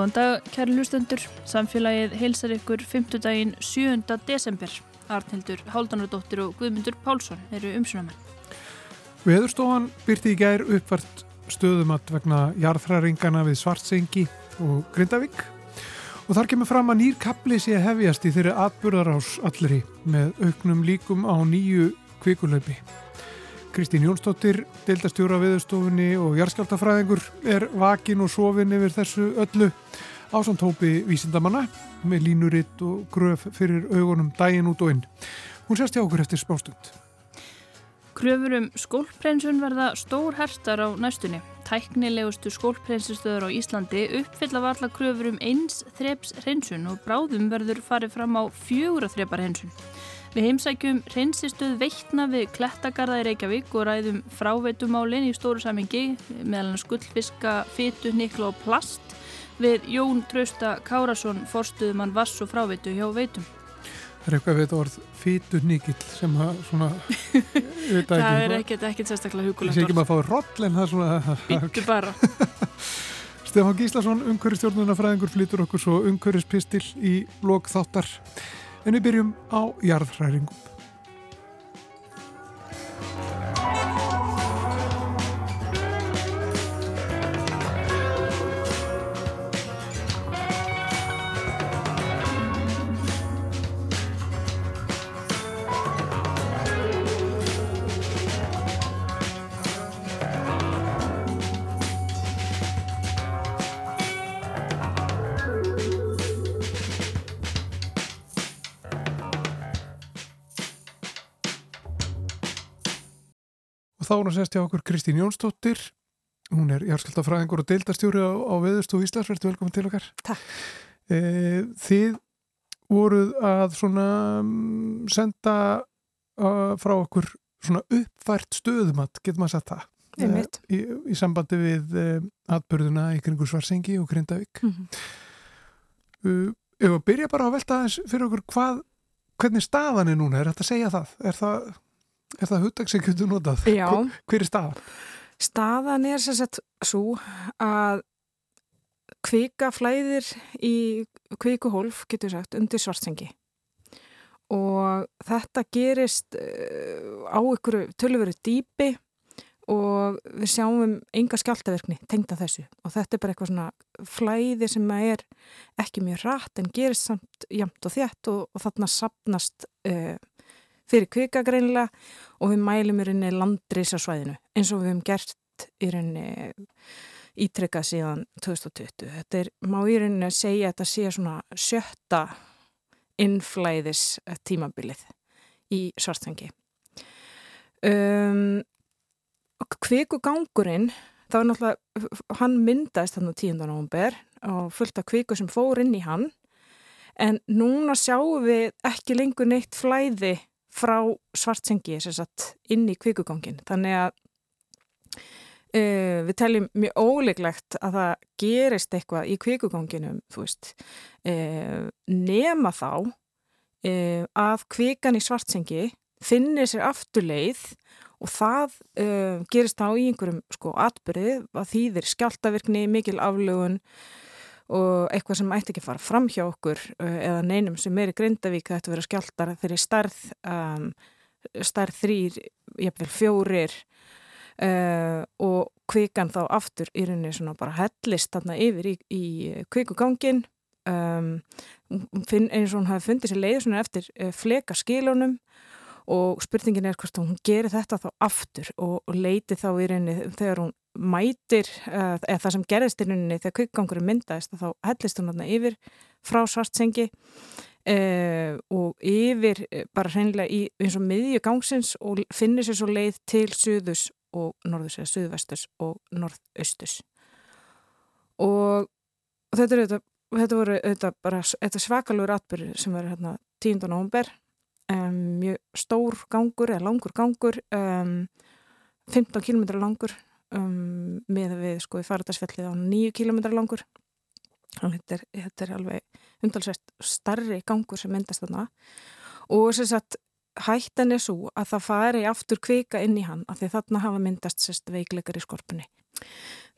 Góðan dag, kæri hlustendur. Samfélagið heilsar ykkur 5. daginn 7. desember. Arnhildur Háldanardóttir og Guðmundur Pálsson eru umsunamann. Veðurstofan byrti í gær uppvart stöðumat vegna jarðhræringana við Svartsengi og Grindavík og þar kemur fram að nýr kapli sé hefjast í þeirri atburðarás allri með auknum líkum á nýju kvikulaupi. Kristín Jónsdóttir, deildastjóra viðstofunni og jarðskjáltafræðingur er vakin og sofin yfir þessu öllu ásand hópi vísindamanna með línuritt og gröf fyrir augunum daginn út og inn. Hún sérst hjá okkur eftir spástund. Kröfur um skólprensun verða stór herstar á næstunni. Tæknilegustu skólprensistöður á Íslandi uppfylla varla kröfur um eins þreps hrensun og bráðum verður farið fram á fjögur að þrepa hrensun. Við heimsækjum reynsistöð veitna við Klettagarða í Reykjavík og ræðum fráveitumálinn í stóru samingi meðal skullfiska, fytu, nikla og plast við Jón Trausta Kárasson, forstuðumann vass og fráveitu hjá veitum. Það er eitthvað við orð fytu nikill sem að svona Það er ekkert, ekkert sérstaklega hugulegt orð. Það sé ekki maður að fá roll en það svona Býttu bara Stefán Gíslason, umhverjastjórnunafræðingur flýtur okkur svo umhverjaspistil í lok þáttar en við byrjum á jarðhræringum. Þá er hún að sérst hjá okkur Kristín Jónsdóttir. Hún er járskjöldafræðingur og deildarstjóri á, á Veðurstofu Íslands, verður velkomin til okkar. Takk. E, Þið voruð að svona mm, senda uh, frá okkur svona uppfært stöðumat, getur maður sagt það? E, í, í sambandi við e, atbyrðuna í kringu Svarsengi og Grindavík. Mm -hmm. uh, Ef að byrja bara að velta aðeins fyrir okkur hvað, hvernig staðan er núna, er þetta að segja það? Er það Er það hugdag sem getur notað? Já. Hver er staðan? Staðan er sem sagt svo að kvika flæðir í kvikuhólf, getur sagt, undir svartsengi og þetta gerist uh, á ykkur tölurveru dýpi og við sjáum enga skjáltaverkni tengda þessu og þetta er bara eitthvað svona flæði sem er ekki mjög rætt en gerist samt jamt og þjætt og, og þarna sapnast uh, fyrir kvika greinilega og við mælum í rauninni landrisasvæðinu eins og við hefum gert í rauninni ítrykkað síðan 2020. Þetta er, má í rauninni segja þetta sé svona sjötta innflæðis tímabilið í svartsengi. Um, kvikugangurinn, það var náttúrulega, hann myndaðist þannig 10. november og fullt af kviku sem fór inn í hann en núna sjáum við ekki lengur neitt flæði frá svartsengi inn í kvikugangin þannig að uh, við teljum mjög óleiklegt að það gerist eitthvað í kvikuganginum uh, nema þá uh, að kvikan í svartsengi finnir sér afturleið og það gerist þá í einhverjum sko atbyrðið að þýðir skjáltavirkni, mikil aflögun og eitthvað sem ætti ekki fara fram hjá okkur uh, eða neinum sem er í Grindavík þetta verður skjáltar fyrir starð um, starð þrýr jafnvel fjórir uh, og kvikan þá aftur í rauninni svona bara hellist þarna yfir í, í kvikugangin um, eins og hún hafi fundið sér leið svona eftir uh, fleka skilunum og spurningin er hvort hún gerir þetta þá aftur og, og leiti þá í rauninni þegar hún mætir uh, eða það sem gerðist í rauninni þegar kvikkgangurum myndaðist þá hellist hún aðna yfir frá svartsengi uh, og yfir uh, bara hreinlega í eins og miðju gangsins og finnir sér svo leið til suðus og norðus eða suðvestus og norðaustus og þetta þetta voru þetta bara þetta svakalur atbyrður sem verður hérna 10. november um, mjög stór gangur eða langur gangur um, 15 km langur um, með við sko í faradarsfellið á 9 km langur. Þetta er, þetta er alveg umtalsvægt starri gangur sem myndast þarna. Og þess að hættan er svo að það fari aftur kvika inn í hann af því þarna hafa myndast sérst veikleikar í skorpunni.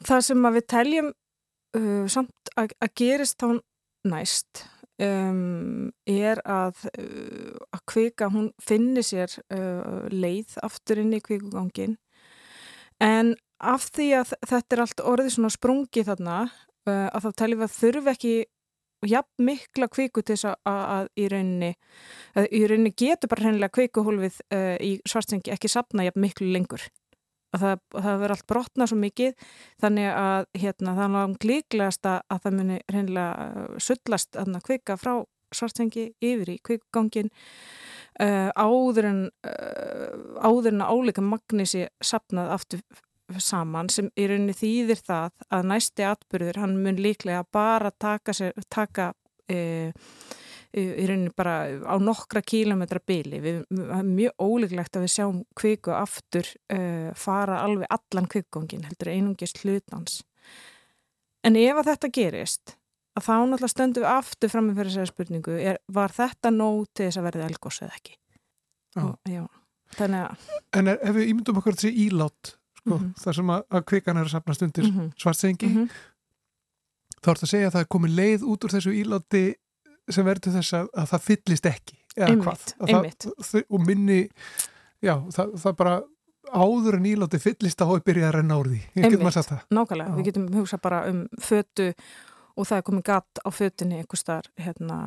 Það sem að við teljum uh, samt að, að gerist þá næst um, er að uh, að kvika, hún finnir sér uh, leið aftur inn í kvikugangin en af því að þetta er allt orðið svona sprungi þarna uh, að þá teljum við að þurfi ekki jafn mikla kviku til þess að, að í rauninni að í rauninni getur bara hennilega kvikuhólfið uh, í svartsengi ekki sapna jafn miklu lengur að það, það verður allt brotna svo mikið þannig að hérna, það er líklegast að það muni reynilega uh, sullast að kvika frá svartsengi yfir í kvikugangin uh, áður en uh, áður en að áleika magnísi sapnað aftur saman sem í rauninni þýðir það að næsti atbyrður hann mun líklega bara taka, sér, taka uh, í rauninni bara á nokkra kílometra byli. Við erum mjög óleiklegt að við sjáum kviku aftur uh, fara alveg allan kvikgóngin, heldur einungist hlutans. En ef að þetta gerist, að þá náttúrulega stöndum við aftur fram með fyrir þessari spurningu, er, var þetta nóg til þess að verði elgós eða ekki? Já. Og, já. En er, ef við ímyndum okkur þessi ílátt, sko, mm -hmm. þar sem að, að kvikan er að sapnast undir mm -hmm. svartsengi, mm -hmm. þá er þetta að segja að það er komið leið út úr þessu ílátti sem verður þess að, að það fyllist ekki einmitt, einmitt. Það, og minni já, það, það bara áður en íláti fyllist að hói byrja að renna úr því. Einmitt, nákvæmlega, við getum hugsað bara um fötu og það er komið gatt á fötunni einhver starf hérna,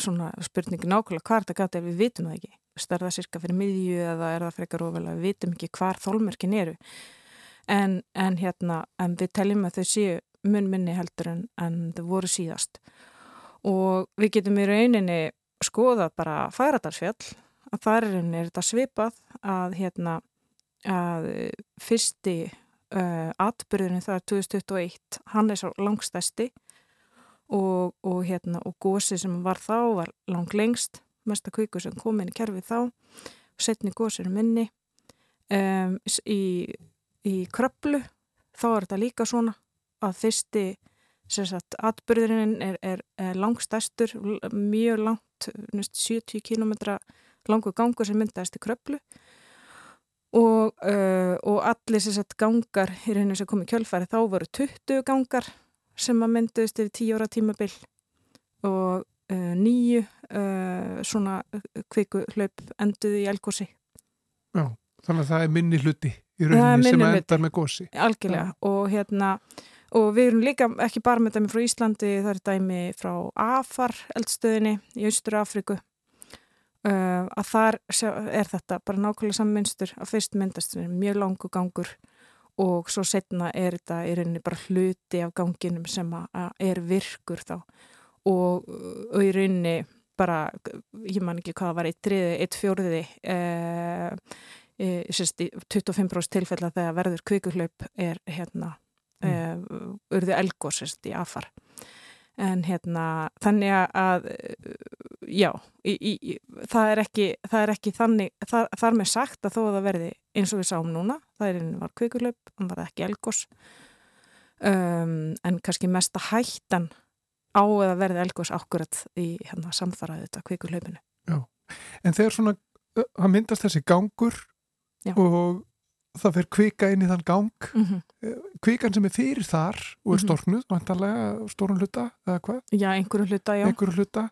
svona spurningi nákvæmlega hvað er þetta gatt ef við vitum það ekki? Er það cirka fyrir miðju eða er það frekar ofalega? Við vitum ekki hvar þólmerkin eru. En, en hérna en við teljum að þau séu mun minni heldur en, en þau voru síðast. og við getum í rauninni skoðað bara færadarsfjall að þar er þetta svipað að hérna að fyrsti uh, atbyrðinu það er 2021 hann er svo langstæsti og, og hérna og gósi sem var þá var lang lengst mesta kvíku sem kom inn í kerfið þá setni gósinu minni. Um, í, í kröplu þá er þetta líka svona að fyrsti Sagt, atbyrðurinn er, er, er langstæstur, mjög langt, 70 km langu gangur sem myndaðist í kröplu og, uh, og allir sagt, gangar í rauninu sem kom í kjölfæri þá voru 20 gangar sem að myndaðist yfir 10 ára tímabill og uh, nýju uh, svona kviku hlaup enduði í elgósi. Já, þannig að það er minni hluti í rauninu sem endar með gósi. Algjörlega Já. og hérna Og við erum líka ekki bara með dæmi frá Íslandi, það er dæmi frá AFAR eldstöðinni í Austur Afriku. Uh, að þar er þetta bara nákvæmlega sammynstur að fyrst myndast mjög langu gangur og svo setna er þetta í rauninni bara hluti af ganginum sem er virkur þá og, og í rauninni bara, ég man ekki hvað var eitt triði, eitt fjóriði eh, eh, 25% tilfella þegar verður kvikurhlaup er hérna mm. uh, urðu elgósist í afar en hérna þannig að já, í, í, það, er ekki, það er ekki þannig, það er með sagt að þó að það verði eins og við sáum núna það er einu var kvikurlaup, hann var ekki elgós um, en kannski mesta hættan á að verði elgós ákvörðat í hérna, samfaraðu þetta kvikurlaupinu Já, en þegar svona það myndast þessi gangur Já. og það fyrir kvika inn í þann gang mm -hmm. kvikan sem er fyrir þar og er mhm. storknuð, vantarlega stórun hluta eða hvað? Já, einhverju hluta, já einhverju hluta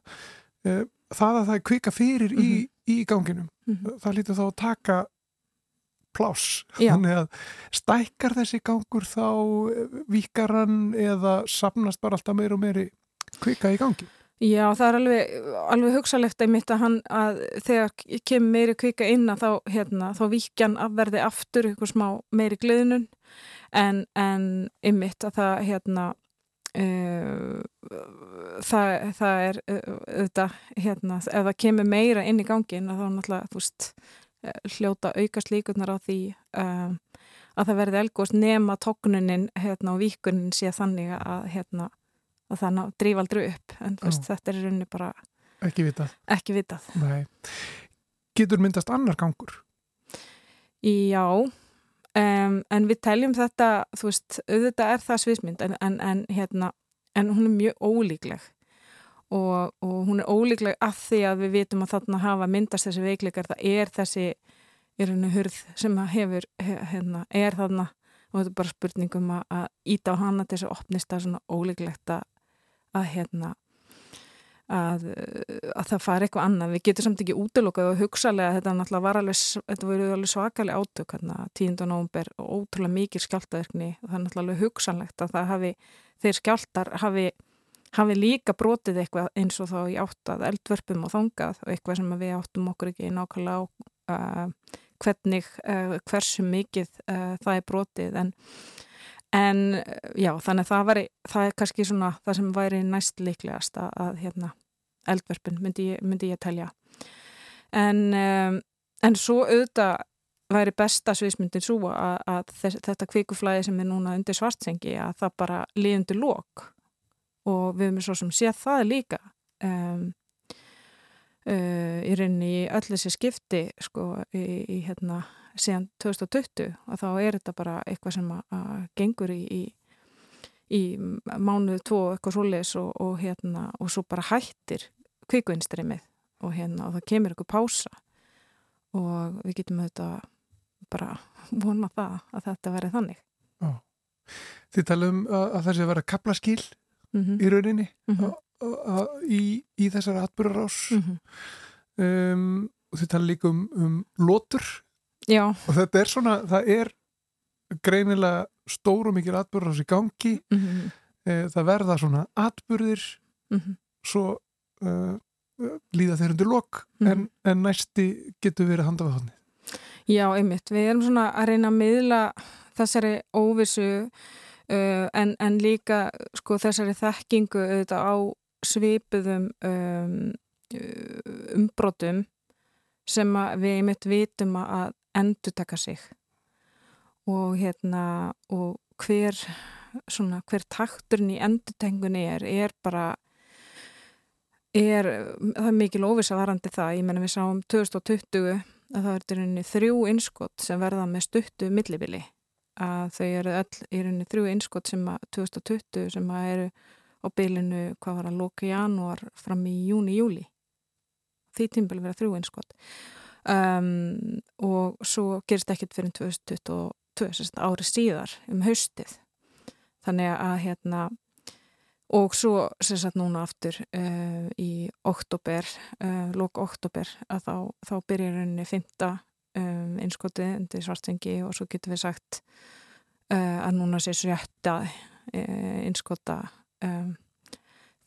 eh, það að það er kvika fyrir mm -hmm. í, mhm. í ganginum mhm. það lítur þá að taka pláss, þannig að stækkar þessi gangur þá vikaran eða sapnast bara alltaf meir og meiri kvika í gangi Já, það er alveg, alveg hugsalegt einmitt að hann að þegar kemur meiri kvika inn að þá, hérna, þá vikjan afverði aftur eitthvað smá meiri glöðnun en, en einmitt að það, hérna, uh, það, það er auðvitað, hérna, ef það kemur meira inn í gangin að þá náttúrulega, þú veist, hljóta aukast líkunar á því um, að það verði elgóst nema tóknunin, hérna, og vikunin sé þannig að, hérna, og þannig að drífa aldrei upp en veist, þetta er í rauninni bara ekki vitað, ekki vitað. Getur myndast annar gangur? Já um, en við teljum þetta þú veist, auðvitað er það sviðsmynd en, en, en, hérna, en hún er mjög ólíkleg. Og, og hún er ólíkleg að því að við vitum að þarna hafa myndast þessi veikleikar það er þessi í rauninu hurð sem hefur hérna, er þarna. Og þetta er bara spurningum að, að íta á hana til þess að opnist það svona óleiklegt að, að hérna að, að það fari eitthvað annað við getum samt ekki útlokað og hugsalega þetta náttúrulega var alveg, þetta voru alveg svakalega átök hérna, 10. nógumber og ótrúlega mikið skjáltaverkni og það er náttúrulega hugsanlegt að það hafi, þeir skjáltar hafi, hafi líka brotið eitthvað eins og þá í áttað eldvörpum og þongað og eitthvað sem við áttum okkur ekki nákvæmlega á uh, hvernig, uh, hversu mikið uh, það er brotið en, en já, þannig það, væri, það er kannski svona það sem væri næst líklegast að, að hérna, eldverpin myndi myndi ég telja. En, um, en svo auðvitað væri besta sviðsmyndin svo að, að þess, þetta kvikuflæði sem er núna undir svartsengi að það bara líðundir lók og við erum svo sem séð það líka um, uh, í rauninni í öll þessi skipti sko í, í hérna síðan 2020 og þá er þetta bara eitthvað sem að, gengur í, í í mánuðu tvo eitthvað svoleiðis og, og hérna og svo bara hættir kvíkuinstreymið og hérna og það kemur eitthvað pása og við getum auðvitað bara vona það að þetta verði þannig Já. Þið tala um að, að það sé að vera kaplaskil mm -hmm. í rauninni mm -hmm. a, a, í, í þessari atbyrgarás mm -hmm. um, og þið tala líka um, um lótur Já. og þetta er svona, það er greinilega stór og mikil atbyrðar í gangi mm -hmm. e, það verða svona atbyrðir mm -hmm. svo uh, líða þeir undir lok mm -hmm. en, en næsti getur verið handað á þannig Já, einmitt, við erum svona að reyna að miðla þessari óvissu uh, en, en líka sko þessari þekkingu auðvitað á svipuðum um, umbrotum sem við einmitt vitum að endur taka sig. Og hérna og hver svona hver takturinn í endutengunni er er bara er, það er mikil óvisa varandi það, ég menna við sáum 2020 að það er rauninni þrjú innskott sem verða með stuttu millibili. Að þau eru öll í rauninni þrjú innskott sem að 2020 sem að eru á bylinu hvað var að loka í janúar fram í júni, júli því tímbili verða þrjú innskott um, og svo gerist ekkert fyrir 2020 ári síðar um haustið. Þannig að hérna og svo sem sagt núna aftur uh, í oktober uh, lók oktober að þá, þá byrjar henni fymta um, einskotið undir svartsengi og svo getur við sagt uh, að núna sé sjötta einskota um,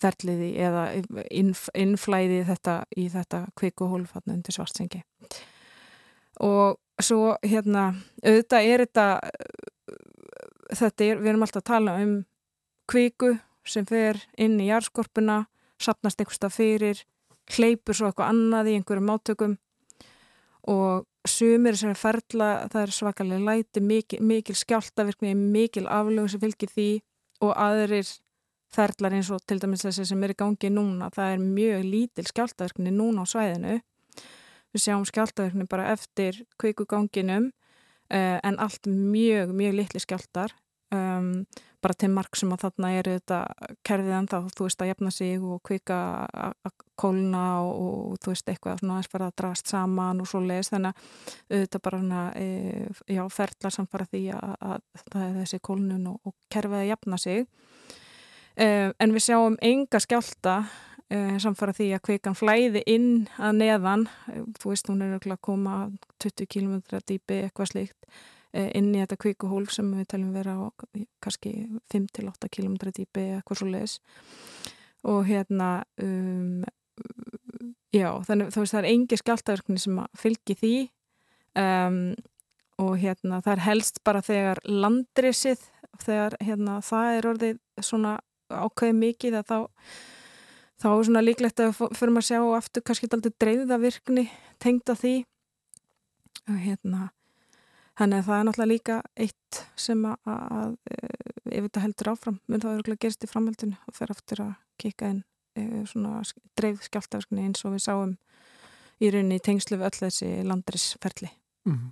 ferliði eða innf innflæði þetta í þetta kvikuhólfatna undir svartsengi. Og svo hérna auðvitað er þetta þetta er, við erum alltaf að tala um kviku sem fer inn í járskorpuna, sapnast eitthvað fyrir, hleypur svo eitthvað annað í einhverjum átökum og sumir sem er ferla, það er svakalega læti, mikil, mikil skjáltavirkni, mikil aflögu sem fylgir því og aðrir ferlar eins og til dæmis þessi sem er í gangi núna, það er mjög lítil skjáltavirkni núna á svæðinu. Við sjáum skjáltaverkni bara eftir kveikuganginum uh, en allt mjög, mjög litli skjáltar um, bara til marg sem að þarna er þetta kerfið en þá þú veist að jafna sig og kvika að kólna og, og þú veist eitthvað svona aðeins fara að drast saman og svo leiðis þannig að þetta bara hana, e, já, ferðlar samfara því að, að það er þessi kólnun og, og kerfið að jafna sig en við sjáum enga skjálta Uh, samfara því að kvikan flæði inn að neðan, þú veist hún er að koma 20 km dýpi eitthvað slikt uh, inn í þetta kvikuhólf sem við taljum vera á kannski 5-8 km dýpi eitthvað svo leiðis og hérna um, já, þannig þú veist það er engi skjáltaverkni sem fylgir því. Um, og hérna það er helst bara þegar landrisið þegar hérna það er orðið svona ákveði mikið að þá þá er svona líklegt að fyrir maður að sjá aftur kannski aldrei dreifða virkni tengda því og hérna þannig að það er náttúrulega líka eitt sem að, að ef þetta heldur áfram mun þá eru gerist í framhaldinu og fer aftur að kika inn e, svona dreifð skjáltaverkni eins og við sáum í rauninni í tengslu við öll þessi landrisferli mm -hmm.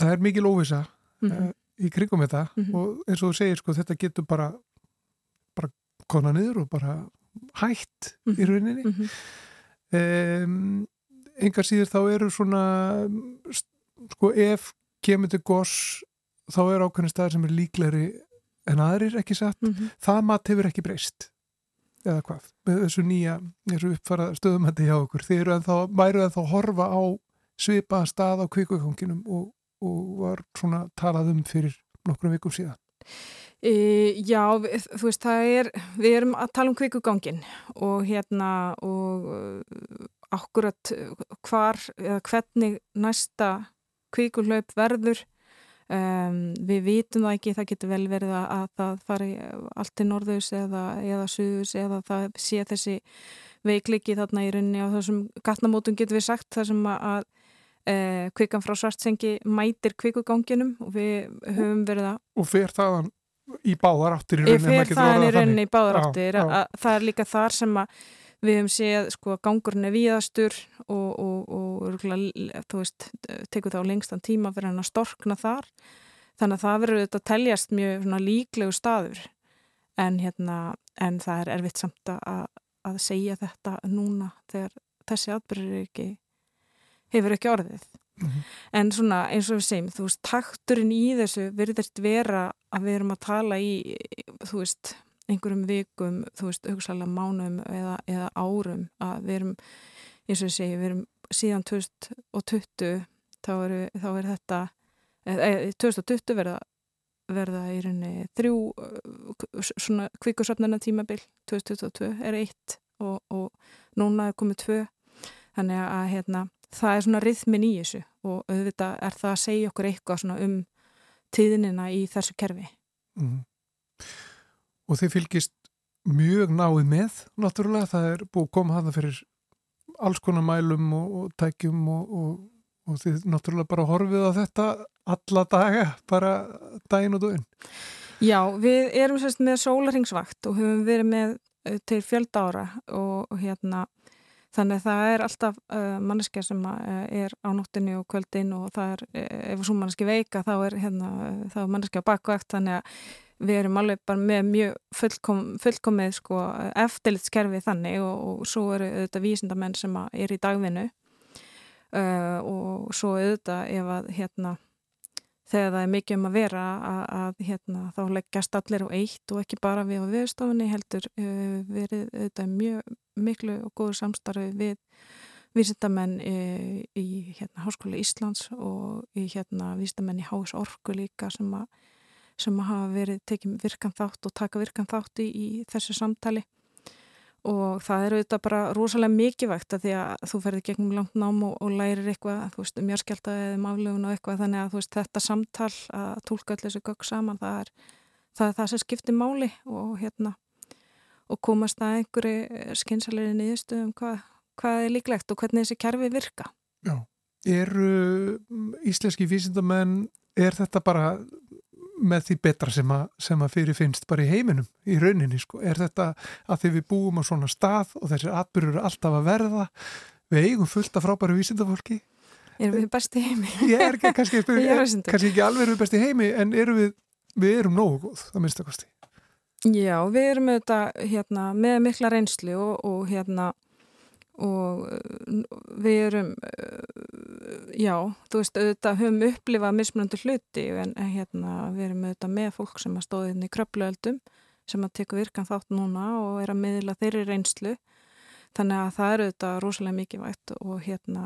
Það er mikil óvisa mm -hmm. uh, í krigum þetta mm -hmm. og eins og þú segir sko þetta getur bara kona niður og bara hætt mm -hmm. í mhm. rauninni mm -hmm. um, engar síður þá eru svona sko ef kemur til gos þá er ákveðin staðar sem er líkleri en aðrir ekki satt, mm -hmm. það mat hefur ekki breyst eða hvað, með þessu nýja þessu uppfara stöðumætti hjá okkur þeir eru ennþá, væru ennþá að horfa á svipa stað á kvíkuganginum og, og var svona talað um fyrir nokkrum vikum síðan e, Já, við, þú veist, það er við erum að tala um kvíkugangin og hérna og uh, akkurat hvar eða hvernig næsta kvíkulaup verður Um, við vitum það ekki, það getur vel verið að, að það fari allt til norðus eða, eða suðus eða það sé þessi veikliki þarna í rauninni á þessum gatnamótum getur við sagt þar sem að, að e, kvikan frá svartsengi mætir kvikuganginum og við höfum verið að Og fer þaðan í báðaráttir í rauninni? Það er líka þar sem að Við hefum séð sko gangurinn er víðastur og, og, og örgulega, þú veist, tekur það á lengstan tíma fyrir hann að storkna þar. Þannig að það verður auðvitað að teljast mjög líklegu staður en, hérna, en það er erfitt samt að, að segja þetta núna þegar þessi atbyrður ekki, hefur ekki orðið. Mm -hmm. En svona eins og við segjum, þú veist, takturinn í þessu verður vera að við erum að tala í, þú veist, einhverjum vikum, þú veist, hugsalega mánum eða, eða árum að við erum, eins og ég segi, við erum síðan 2020 þá er, þá er þetta eða, 2020 verða verða í rauninni þrjú svona kvíkursöfnarna tímabil 2022 er eitt og, og núna er komið tvö þannig að hérna það er svona rithmin í þessu og auðvitað er það að segja okkur eitthvað svona um tíðinina í þessu kerfi. Mm og þeir fylgist mjög náið með náttúrulega, það er búið að koma hana fyrir alls konar mælum og, og tækjum og, og, og þið náttúrulega bara horfið á þetta alla daga, bara daginn og daginn. Já, við erum sérst með sólaringsvakt og höfum verið með eh, til fjölda ára og hérna þannig að það er alltaf uh, manneskja sem uh, er á nóttinni og kvöldin og það er, ef svo manneski veika þá er, hérna, er manneskja bakvægt þannig að við erum alveg bara með mjög fullkom, fullkomið sko, eftirlitskerfi þannig og, og svo eru auðvitað vísindamenn sem er í dagvinnu uh, og svo auðvitað ef að hérna þegar það er mikið um að vera að, að hérna, þá leggjast allir á eitt og ekki bara við á viðstofunni heldur uh, verið auðvitað mjög miklu og góður samstarfi við vísindamenn uh, í hérna, Háskóla Íslands og í hérna, vísindamenn í Hás Orku líka sem að sem hafa verið tekið virkan þátt og taka virkan þátt í, í þessu samtali og það er auðvitað bara rosalega mikilvægt að því að þú ferði gegnum langt nám og, og lærir eitthvað, þú veist, um járskjálta eða um aflöfun og eitthvað, þannig að þú veist, þetta samtal að tólka allir þessu gögg saman það er, það er það sem skiptir máli og hérna og komast að einhverju skynsalegri niðurstöðum um hvað, hvað er líklegt og hvernig þessi kerfi virka. Já, eru íslenski vísindamenn, er þetta bara með því betra sem að, sem að fyrir finnst bara í heiminum, í rauninni sko. er þetta að því við búum á svona stað og þessir atbyrjur eru alltaf að verða við eigum fullt af frábæru vísindafólki Erum við besti heimi? Ég er ekki, kannski, kannski ekki alveg við besti heimi en erum við, við erum nógu góð, að kosti Já, við erum auðvitað hérna, með mikla reynslu og, og hérna og uh, við erum uh, já, þú veist, auðvitað höfum upplifað mismunandi hluti en hérna við erum auðvitað með fólk sem að stóði hérna í kröpluöldum sem að teka virkan þátt núna og er að miðla þeirri reynslu. Þannig að það eru auðvitað rosalega mikið vægt og hérna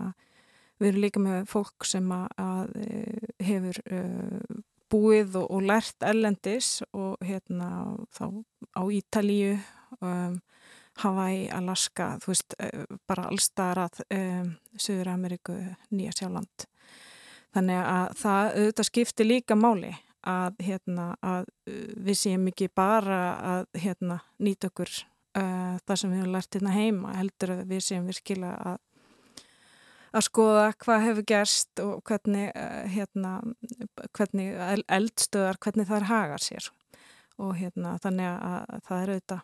við erum líka með fólk sem að, að eh, hefur uh, búið og, og lært ellendis og hérna þá á Ítalíu um Hawaii, Alaska, þú veist, eh, bara allstarað um, Suður Ameríku, Nýja Sjáland. Þannig að það auðvitað skiptir líka máli að, hérna, að uh, við séum ekki bara að hérna, nýta okkur uh, það sem við hefum lært hérna heima, heldur að við séum virkilega að að skoða hvað hefur gerst og hvernig, hérna, hvernig eldstöðar, hvernig það er hagar sér og hérna, þannig að það er auðvitað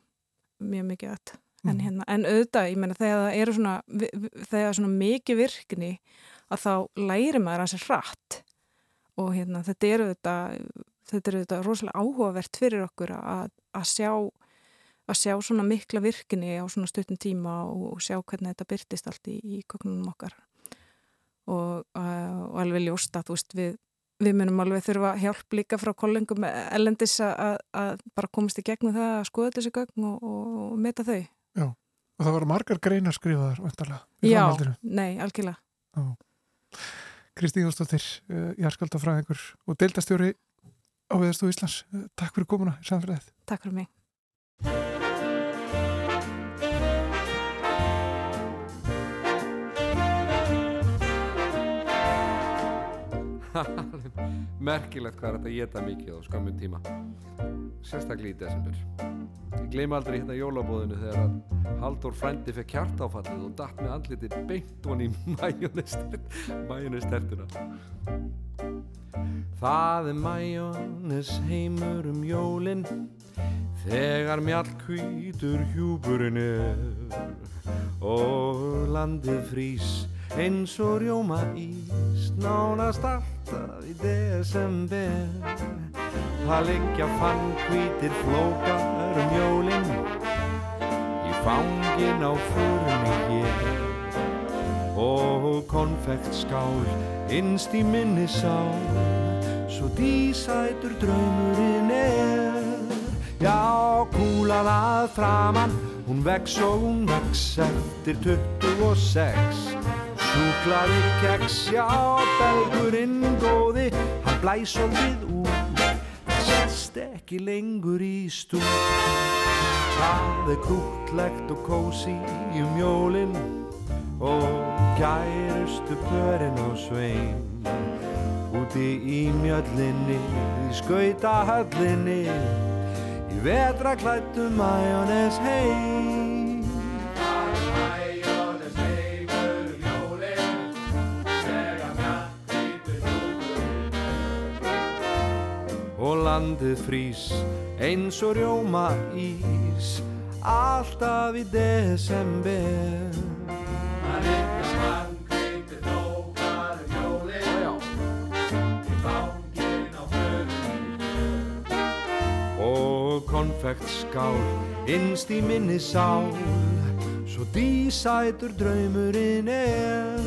mjög mikið öll en, mhm. hérna, en auðvitað, ég menna þegar það eru svona þegar svona mikið virkni að þá læri maður að sér hratt. Og hérna þetta eru auðvitað þetta eru auðvitað rosalega áhugavert fyrir okkur að, að sjá að sjá svona mikla virkni á svona stuttum tíma og, og sjá hvernig þetta byrtist allt í, í kognunum okkar. Og, og alveg ljósta, þú veist, við við munum alveg þurfa hjálp líka frá kollengum ellendis að, bara komast í gegnum það að skoða þessi gögn og, og meta þau. Já, og það var margar greinar skrifaðar, vantarlega. Já, nei, algjörlega. Kristi Jóstóttir, uh, Jarskaldafræðingur og deildastjóri á Veðarstofu Íslands. Uh, takk fyrir komuna í samfélagið. Takk fyrir mig. Merkilegt hvað er þetta að geta mikið á skammun tíma. Sérstaklega í desember. Ég gleyma aldrei hérna jólabóðinu þegar að Haldur frændi fekk kjartáfallið og datt með andliti beint honi í mæjónistertuna Það er mæjónis heimur um jólin Þegar mjallkvítur hjúburinn er og landið frýs eins og rjóma ís nánast alltaf í desember. Það liggja fann hvítir flókar um jólinn í fangin á förunni hér. Og konfektskál innst í minni sá svo dísætur draumurinn er. Já kúlan að framann hún vex og hún vex eftir 26 Súklaði keks, já, belgurinn góði, hann blæs og við út, sérst ekki lengur í stúd. Það er krútlegt og kósi um jólinn og gærustu pörinn á sveim. Úti í mjöllinni, í skautahöllinni, í vetraklættu majónes heim. Landið frýs eins og rjóma ís alltaf í desember. Það er svankveitir tókar um jólinn í fangin á föðunni og konfektskál innst í minni sál svo dísætur draumurinn er.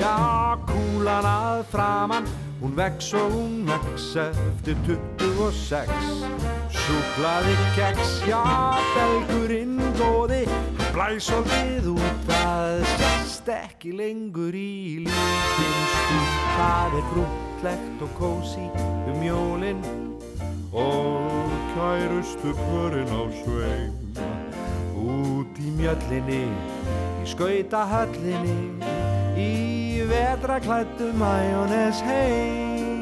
Já kúlan að framann Hún vex og hún vex eftir 26 Súklaði keks, já, belgurinn góði. Blæs og við út, það sérst ekki lengur í lítinn stúd Það er grútlegt og kósi um jólinn Og kærustu pörinn á sveim Út í mjöllinni, í skautahöllinni í vetraklættu mæjónes heim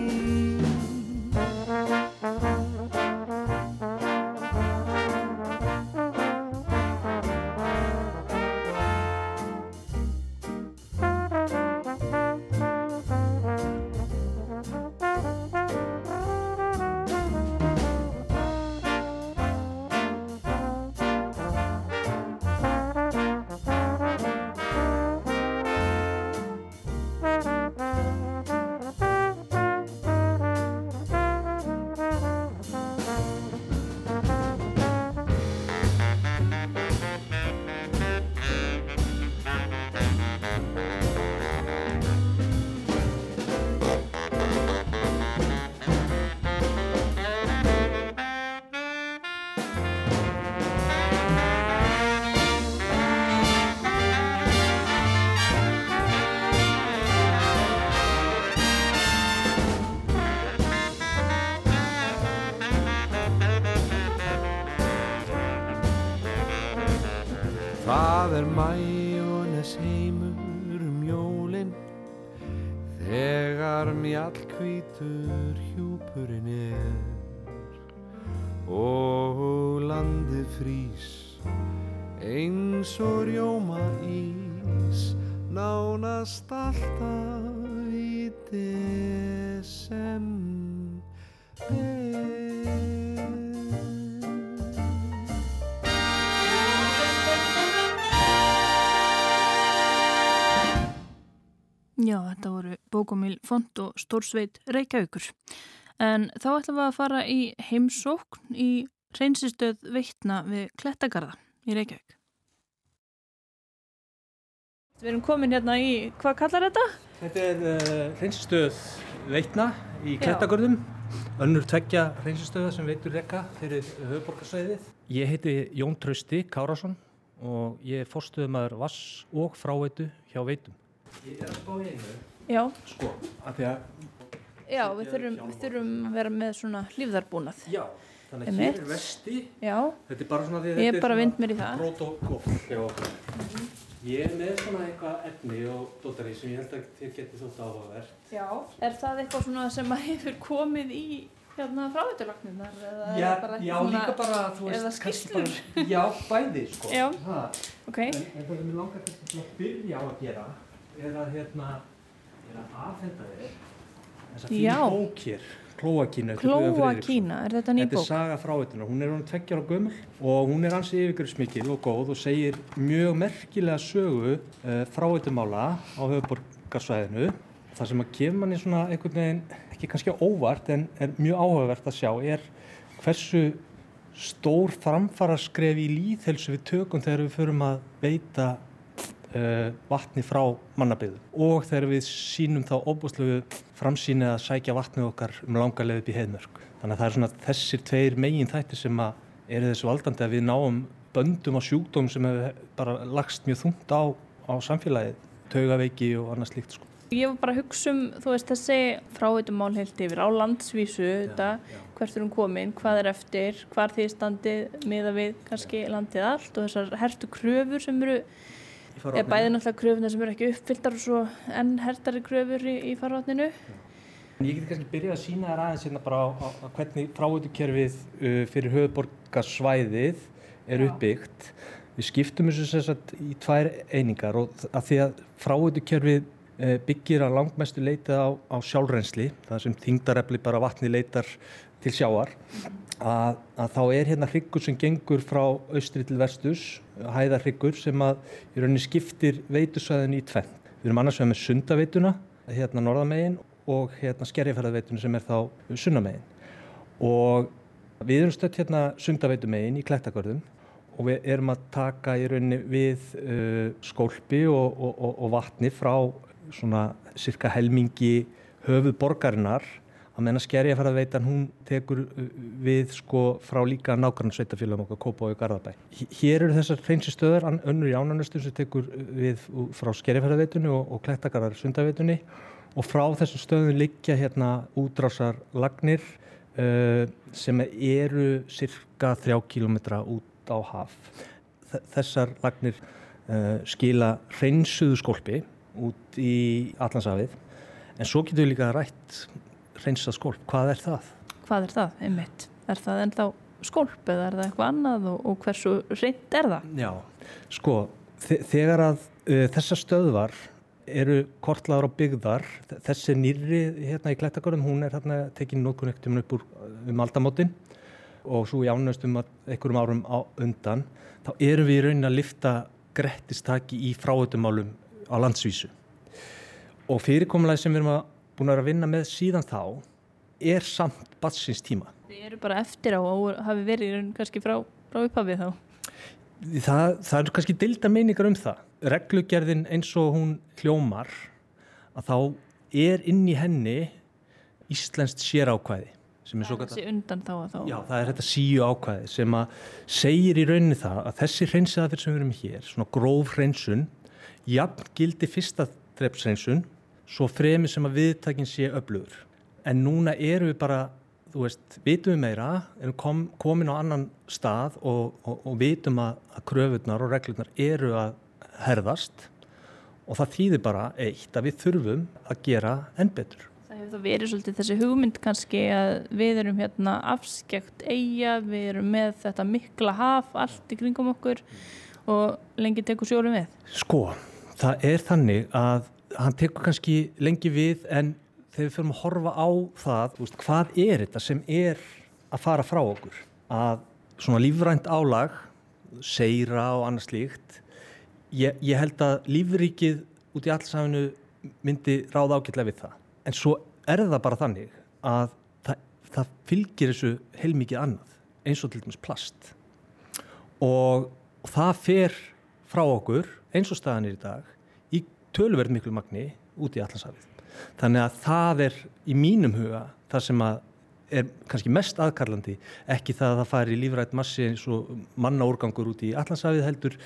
Bókomil Font og Stórsveit Reykjavíkur. En þá ætlum við að fara í heimsókn í reynsistöð veitna við Klettagarða í Reykjavík. Við erum komin hérna í, hvað kallar þetta? Þetta er uh, hreinsistöð veitna í Klettagörðum, önnur tveggja hreinsistöða sem veitur rekka fyrir höfuborgarsvæðið. Ég heiti Jón Trausti Kárásson og ég er fórstuðumæður vass og fráveitu hjá veitum. Ég er að spá í einu, Já, sko, að því að, já, við þurfum, við þurfum að vera með svona lífðarbúnað. já, þannig að hér er vesti, Já, þetta er bara svona því að ég þetta er bara svona vind mér í það. Protokoll hjá okkur. Ég er með svona eitthvað efni og dótari sem ég held að þér geti þótt áhugaverð. Já. Er það eitthvað svona sem að hefur komið í hérna fráveitulagninnar? Já, já líka bara, þú er veist, kannski skýrslur? bara, já, bæði, sko. Já. Ha, Ok, en, en að að er að, hérna, er að afhenda þér þessa Já. fínu bók hér, Klóakínu. eftir Guðjón Klóa Friðriksson. Kína, er þetta ný Þetta er saga fráveitunar, hún er hún tveggjar á gömul og hún er ansi yfirgrifsmikil og góð og segir mjög merkilega sögu uh, fráveitumála á höfuborgarsvæðinu. Það sem að gefa manni svona einhvern veginn, ekki kannski óvart en er mjög áhugavert að sjá er hversu stór framfaraskref í líðhelsu við tökum þegar við förum að veita vatni frá mannabyðu og þegar við sínum þá óbúslegu framsýni að sækja vatnið okkar um langa leið upp í heiðmörk. Þannig að það er svona þessir tveir megin þættir sem að eru þessu valdandi að við náum böndum á sjúkdóm sem hefur bara lagst mjög þungt á, á samfélagið, taugaveiki og annað slíkt sko. Ég var bara að hugsa um, þú veist, þessi fráveitumál heilt yfir á landsvísu, þetta, hvert er hún komin, hvað er eftir, hvar því standið miða við kannski landið allt og þessar hertu kröfur sem eru, eða bæði náttúrulega kröfuna sem eru ekki uppfylltar og svo enn hertari kröfur í, í farvatninu. Ég geti kannski byrjað að sína þér aðeins hérna bara á, á, á hvernig fráveitukerfið uh, fyrir höfuborgarsvæðið er Já. uppbyggt. Við skiptum þessu sem sagt í tvær einingar og að því að fráveitukerfið uh, byggir að langmestu leita á, á sjálfrensli, það sem þingdarefli bara vatni leitar til sjáar, að, að þá er hérna hryggur sem gengur frá austri til vestus, hæðarhryggur sem að í rauninni skiptir veitusvæðinu í tvenn. Við erum annars vegar með sundaveituna, hérna norðamegin og hérna skerjafærðaveitunum sem er þá sunnamegin. Og við erum stött hérna sundaveitumegin í Klettagörðum og við erum að taka í rauninni við uh, skólpi og, og, og, og vatni frá svona cirka helmingi höfuð borgarinnar að menna skerjafærðaveitan hún tekur uh, við sko frá líka nákvæmlega sveitafélagum okkar Kópa og Garðabæ. Hér eru þessar hreinsistöðar, önnur í ánanustum sem tekur uh, við frá skerjafærðaveitunni og, og Klettagarðar sundaveitunni og frá þessum stöðum liggja hérna útrásar lagnir uh, sem eru cirka þrjá kílometra út á haf. Þessar lagnir uh, skila hreinsuðu skólpi út í Allandshafið en svo getur við líka rætt hreinsað skólp. Hvað er það? Hvað er það, einmitt? Er það ennþá skólp eða er það eitthvað annað og, og hversu reynd er það? Já, sko, þe- þegar að uh, þessar stöðvar eru kortlaður og byggðar, þessi nýrri hérna í Klettagörðum, hún er hérna tekin nokkur ekkert upp úr uh, um aldamótin og svo í ánöstum einhverjum árum á undan, þá erum við í raunin að lifta grettistaki í fráhættumálum á landsvísu. Og fyrirkomulega sem við erum að búin að vera að vinna með síðan þá er samt batsins tíma. Þið eru bara eftir á og hafi verið kannski frá, frá upphafið þá. Það, það eru kannski dilda meiningar um það. Reglugerðin eins og hún hljómar að þá er inn í henni íslenskt sérákvæði sem er svo þá. Já, það er þetta síu ákvæði sem að segir í rauninni það að þessi hreinsaðafyrir sem við erum hér, svona gróf hreinsun, jafn gildi fyrsta drepshreinsun, svo fremi sem að viðtakin sé öflugur. En núna erum við bara, þú veist, vitum við meira, erum kom, komin á annan stað og, og, og vitum að, að kröfurnar og reglurnar eru að herðast og það þýðir bara eitt að við þurfum að gera enn betur. Það hefur þá verið svolítið þessi hugmynd kannski að við erum hérna afskekt eiga, við erum með þetta mikla haf allt í kringum okkur og lengi tekur sjórum við. Sko, það er þannig að hann tekur kannski lengi við en þegar við fyrir að horfa á það, veist, hvað er þetta sem er að fara frá okkur? Að svona lífrænt álag, seira og annað slíkt, ég, ég held að lífríkið út í allsafinu myndi ráða ágætlega við það. En svo er það bara þannig að það, það fylgir þessu heilmikið annað, eins og til dæmis plast. Og, og það fer frá okkur, eins og staðan er í dag, tölverð miklu magni út í allansafið. Þannig að það er í mínum huga það sem að er kannski mest aðkarlandi, ekki það að það fari lífrætt massi eins og manna úrgangur út í allansafið heldur,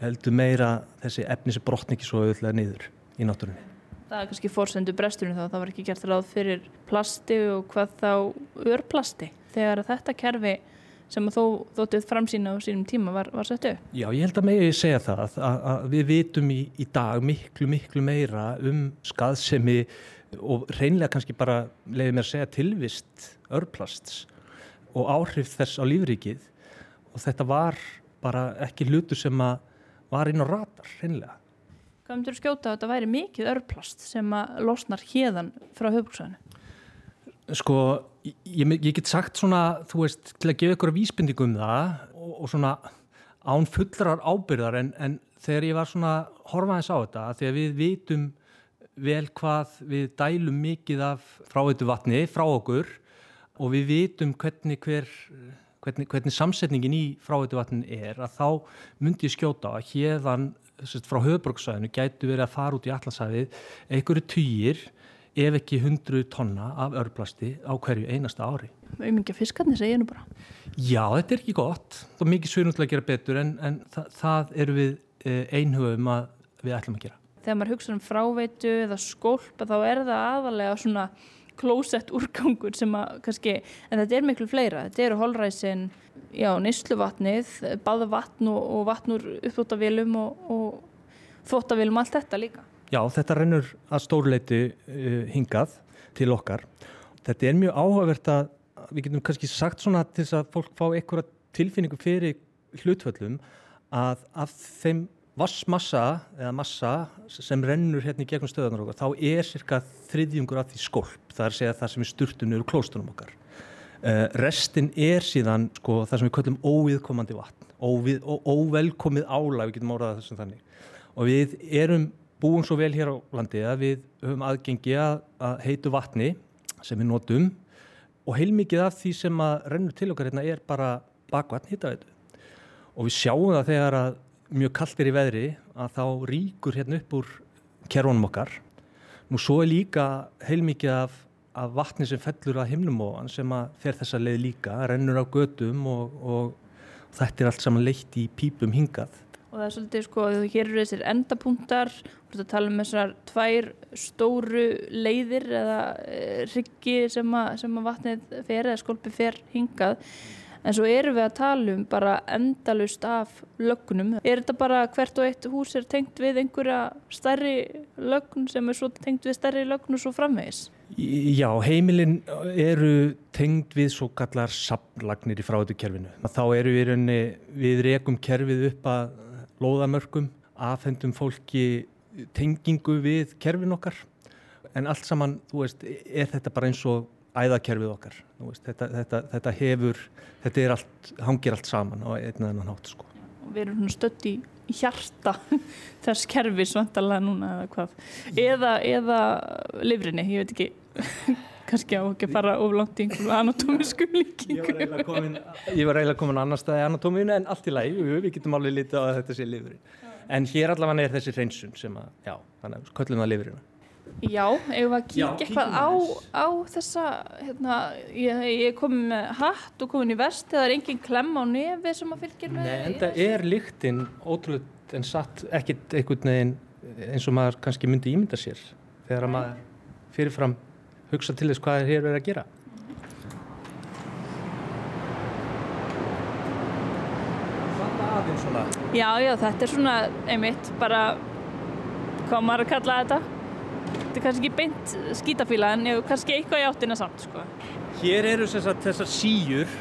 heldur meira þessi efni sem brotni ekki svo auðvitað niður í náttúrunni. Það er kannski fórsendu bresturinn þá, það var ekki gert ráð fyrir plasti og hvað þá örplasti þegar þetta kerfi sem þó þóttið framsýna á sínum tíma var, var sett upp. Já, ég held að megi segja það að, að við vitum í, í dag miklu, miklu meira um skaðsemi og reynlega kannski bara leiði mér að segja tilvist örplasts og áhrif þess á lífrikið og þetta var bara ekki hlutur sem að var inn á ratar, reynlega. Hvað myndur skjóta að þetta væri mikið örplast sem að losnar hérðan frá höfbruksvæðinu? Sko, ég, ég get sagt svona, þú veist, til að gefa ykkur vísbendingu um það og, og svona án fullrar ábyrðar en, en þegar ég var svona horfaðins á þetta, þegar við vitum vel hvað við dælum mikið af fráhættu vatni frá okkur og við vitum hvernig, hver, hvernig, hvernig samsetningin í fráhættu vatnin er að þá myndi ég skjóta að hérðan frá höfbruksvæðinu gætu verið að fara út í allarsæfið einhverju týjir ef ekki hundru tonna af örplasti á hverju einasta ári. Umingja fiskarnir segja nú bara. Já, þetta er ekki gott. Það er mikið svunum til að gera betur en, en það, það eru við eh, einhugum að við ætlum að gera. Þegar maður hugsa um fráveitu eða skólp þá er það aðalega svona klósett úrgangur sem að kannski, en þetta er miklu fleira. Þetta eru holræsin, já, nýsluvatnið, baðvatn og, og vatnur uppþóttavélum og, og þóttavélum, allt þetta líka. Já, þetta rennur að stórleiti uh, hingað til okkar. Þetta er mjög áhugavert að við getum kannski sagt svona til þess að fólk fá einhverja tilfinningu fyrir hlutföllum að af þeim vassmassa eða massa sem rennur hérna í gegnum stöðunar okkar þá er cirka þriðjungur af því skolp, það er að segja það sem er sturtunur og klóstunum okkar. Uh, restin er síðan sko, það sem við kallum óviðkomandi vatn, óvið, ó, óvelkomið álag, við getum áraðað þessum þannig. Og við erum búum svo vel hér á landi að við höfum aðgengi að, að heitu vatni sem við notum og heilmikið af því sem að rennur til okkar hérna er bara bakvatn hittaveitu og við sjáum það þegar að mjög kallt er í veðri að þá ríkur hérna upp úr kerfunum okkar. Nú svo er líka heilmikið af, af vatni sem fellur að himnumóan sem að fer þessa leið líka rennur á gödum og, og þetta er allt saman leitt í pípum hingað og það er svolítið sko, hér eru þessir endapunktar erum að tala um þessar tvær stóru leiðir eða e, riggi sem, sem að vatnið fer eða skolpi fer hingað en svo erum við að tala um bara endalust af lögnum er þetta bara hvert og eitt hús er tengt við einhverja stærri lögn sem er svo tengt við stærri lögn og svo framvegis? Já, heimilin eru tengd við svo kallar samlagnir í fráðukerfinu. Þá eru við, við rekum kerfið upp að lóðamörkum, afhendum fólki tengingu við kerfin okkar. En allt saman, þú veist, er þetta bara eins og æðakerfið okkar. Veist, þetta, þetta, þetta hefur þetta er allt, hangir allt saman á einn eða annan hátt sko. Við erum stött í hjarta þess kerfi svantalega núna eða hvað? Eða, eða livrinni, ég veit ekki kannski á ekki að fara oflangt í einhverju anatómisku líkingu Ég var eiginlega komin annar staði anatóminu en allt í læg, við getum alveg lítið á að þetta sé lifurinn en hér allavega er þessi hreinsun sem að, já, þannig að köllum það lifurinn Já, ef við að kíkja eitthvað á, á þessa, hérna, ég, ég kom með hatt og komin í vest það er engin klemm á nefi sem að fylgjir með Nei, en það er líktinn ótrúlega en satt ekkit einhvern veginn eins og maður kannski myndi ímynda sér þegar maður fyrirfram hugsa til þess hvað er hér verið að gera. Já, já, þetta er svona einmitt bara hvað maður að kalla þetta þetta er kannski ekki beint skítafíla en kannski eitthvað í áttina samt sko. Hér eru þessar síjur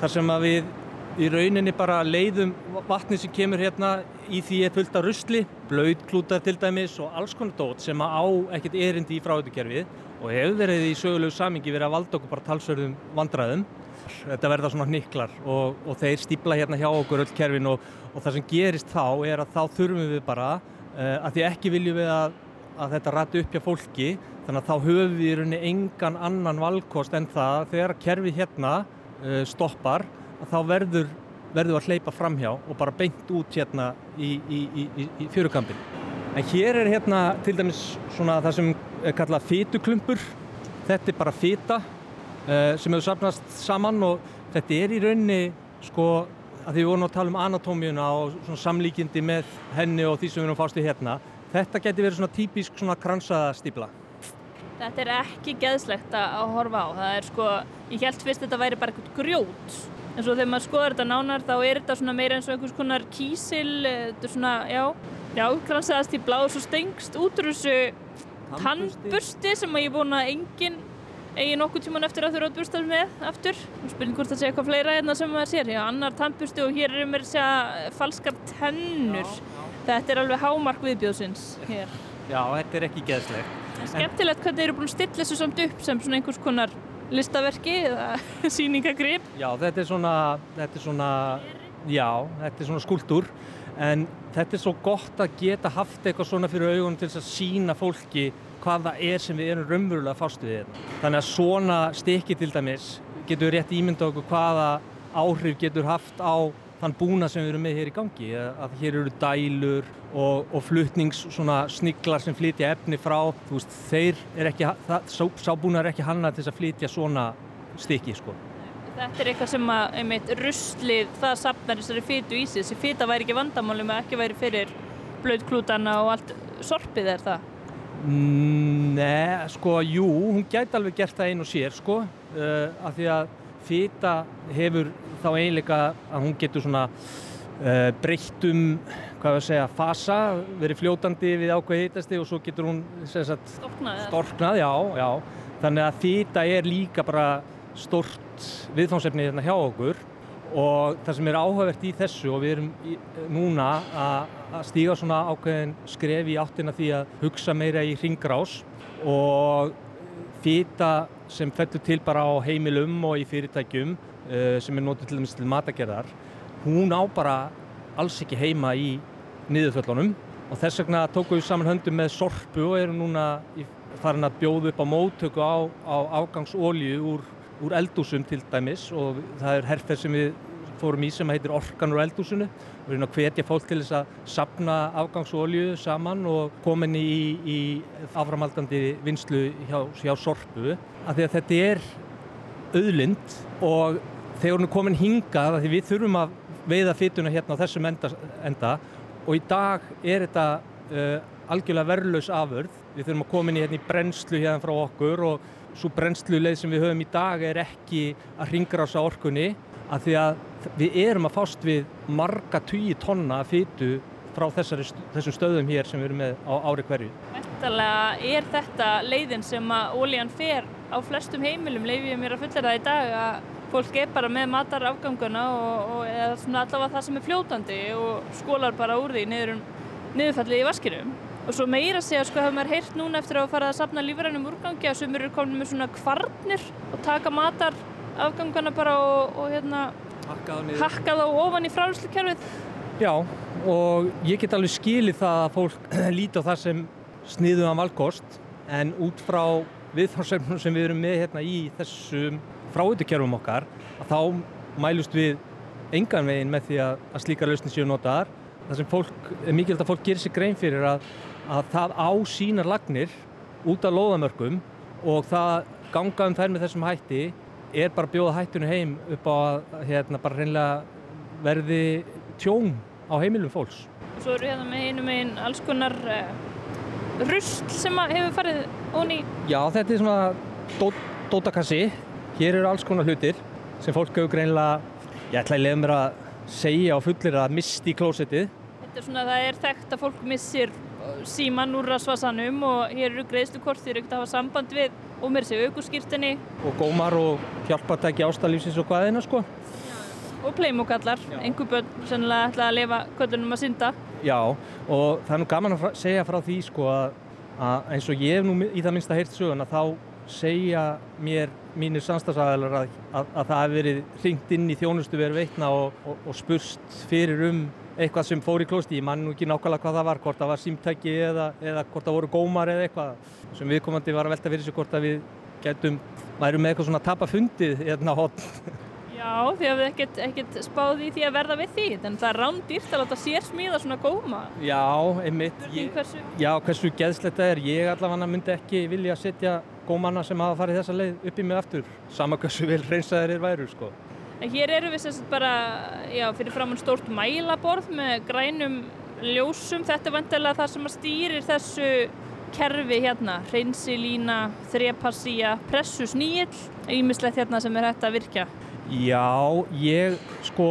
þar sem að við í rauninni bara leiðum vatni sem kemur hérna í því er fullt af rusli, blöðklútar til dæmis og alls konar dót sem að á ekkert erindi í fráhættukerfið og hefur verið í sögulegu samingi verið að valda okkur bara talsverðum vandræðum. Þetta verða svona niklar og, og þeir stýpla hérna hjá okkur öll kerfin og, og það sem gerist þá er að þá þurfum við bara uh, að því ekki viljum við að, að þetta rati upp hjá fólki þannig að þá höfum við í rauninni engan annan valkost en það þegar kerfi hérna uh, stoppar að þá verður, verður að hleypa framhjá og bara beint út hérna í, í, í, í fjörukampin. En hér er hérna til dæmis svona það sem er kallað fytuklumpur. Þetta er bara fyta uh, sem hefur sapnast saman og þetta er í rauninni sko að því við vorum að tala um anatómíuna og svona samlíkindi með henni og því sem við erum fástu hérna. Þetta getur verið svona típisk svona kransaðastýpla. Þetta er ekki geðslegt að horfa á. Það er sko, ég held fyrst að þetta væri bara eitthvað grjót. En svo þegar maður skoðar þetta nánar þá er þetta svona meira eins og einhvers konar kísil, þetta er svona, já, já, kransaðast í blá og svo stengst út úr þessu tannbursti sem ég er búin að enginn eigi nokkuð tíman eftir að þurfa að bursta með aftur. Spurning hvort það sé eitthvað fleira hérna sem maður sér. Já, annar tannbursti og hér er mér að segja falskar tennur. Já, já. Þetta er alveg hámark viðbjóðsins hér. Já, þetta er ekki geðslegt. En skemmtilegt hvernig þeir eru búin að stilla þessu samt upp sem svona einhvers konar listaverki eða síningagrip. Já, þetta er svona, þetta er svona, já, þetta er svona skúldur en þetta er svo gott að geta haft eitthvað svona fyrir augunum til að sína fólki hvað það er sem við erum raunverulega fást við hérna. Þannig að svona stykki til dæmis getur rétt ímynda okkur hvaða áhrif getur haft á þann búna sem við erum með hér í gangi. Að hér eru dælur og, og fluttnings svona sniglar sem flytja efni frá. Þú veist, þeir er ekki sábúna er ekki hanna til að flytja svona stykki sko Þetta er eitthvað sem að, einmitt, ruslið það sapnar þessari fytu í sig þessi fyta væri ekki vandamálum að ekki væri fyrir blöðklútana og allt sorpið er það? Nei, sko, jú, hún gæti alveg gert það einu sér sko uh, af því að fyta hefur þá eiginleika að hún getur svona uh, breytt um hvað við að segja, fasa, verið fljótandi við ákveð heitasti og svo getur hún sagt, storknað, storknað já, já. þannig að fyta er líka bara stort viðfánsefni hérna hjá okkur og það sem er áhugavert í þessu og við erum í, núna að stíga svona ákveðin skref í áttina því að hugsa meira í ringrás og fyta sem fellur til bara á heimilum og í fyrirtækjum uh, sem er notið til dæmis til matagerðar hún á bara alls ekki heima í niðurföllunum og þess vegna tókum við saman höndum með sorpu og erum núna farin að bjóða upp á móttöku á, á afgangsólju úr, úr eldúsum til dæmis og það er herrferð sem við fórum í sem heitir Orkan úr eldúsinu við erum að hvetja fólk til þess að sapna afgangsólju saman og komin í, í aframaldandi vinslu hjá, hjá sorpu. Af því að þetta er auðlind og þegar hún er komin hingað því við þurfum að veiða fytuna hérna á þessum enda, enda. Og í dag er þetta uh, algjörlega verðlaus afurð. Við þurfum að komin í, hérna, í brennslu hérna frá okkur og svo brennsluleið sem við höfum í dag er ekki að ringra á orkunni af því að við erum að fást við marga tugi tonna fytu frá þessari, þessum stöðum hér sem við erum með á ári hverju. Ættalega er þetta leiðin sem að ólíjan fer á flestum heimilum, leif ég mér að fulla það í dag að fólk er bara með matarafganguna og, og eða svona allavega það sem er fljótandi og skólar bara úr því niður um niðurfallið í vaskinum. Og svo meira segja, sko, hefur maður heyrt núna eftir að fara að sapna lífrænum úrgangi að sumur eru komin með svona kvarnir og taka matarafganguna bara og, og hérna hakkað á ofan í fráðslukerfið. Já, og ég get alveg skilið það að fólk líti á það sem sniðuðan valkost en út frá viðfarsefnum sem við erum með hérna í þessum fráutukerfum okkar að þá mælust við engan veginn með því að, að slíkar lausni séu notaðar. Það sem fólk, er mikilvægt að fólk gerir sér grein fyrir að, að það á sínar lagnir út af loðamörkum og það ganga um þær með þessum hætti er bara bjóða hættinu heim upp á að hérna, bara reynilega verði tjón á heimilum fólks. Og svo eru hérna með einum einn alls konar uh, rusl sem hefur farið onni? Já, þetta er svona dó, dótakassi. Hér eru alls konar hlutir sem fólk hefur greinlega, ég ætla að leiða mér að segja á fullir að misti í klósettið. Þetta er svona, það er þekkt að fólk missir síman úr rasvasanum og hér eru greiðslukort þeir eru ekkert að hafa samband við og mér séu aukurskýrtinni. Og gómar og hjálpatæki ástæðlífsins og hvaðina sko. Og pleimugallar, einhver börn sennilega ætla að lifa kvöldunum að synda. Já, og það er nú gaman að segja frá því sko að, að eins og ég hef nú í það minnst að heyrt söguna þá segja mér mínir samstagsæðalar að, að, að það hefur verið hringt inn í þjónustu verið veitna og, og, og spurst fyrir um eitthvað sem fór í klósti, ég man nú ekki nákvæmlega hvað það var, hvort það var símtæki eða, eða hvort það voru gómar eða eitthvað sem viðkomandi var að velta fyrir sig hvort að við getum, værum með eitthvað svona tapafundið hérna hótt. Já, því að við ekkert, ekkert spáði í því að verða við því, en það er rándýrt að láta sér smíða svona góma. Já, einmitt. Ég... Hversu... Já, hversu geðslegt það er. Ég allavega myndi ekki vilja setja gómanna sem hafa farið þessa leið upp í mig aftur. Sama hversu vel reynsaðir er væru, sko. En hér eru við sérst bara, já, fyrir framann stórt mælaborð með grænum ljósum. Þetta er vantilega það sem stýrir þessu kerfi hérna, reynsilína, þrepassía, pressusnýill, ímislegt hérna sem er hægt að virka. Já, ég sko,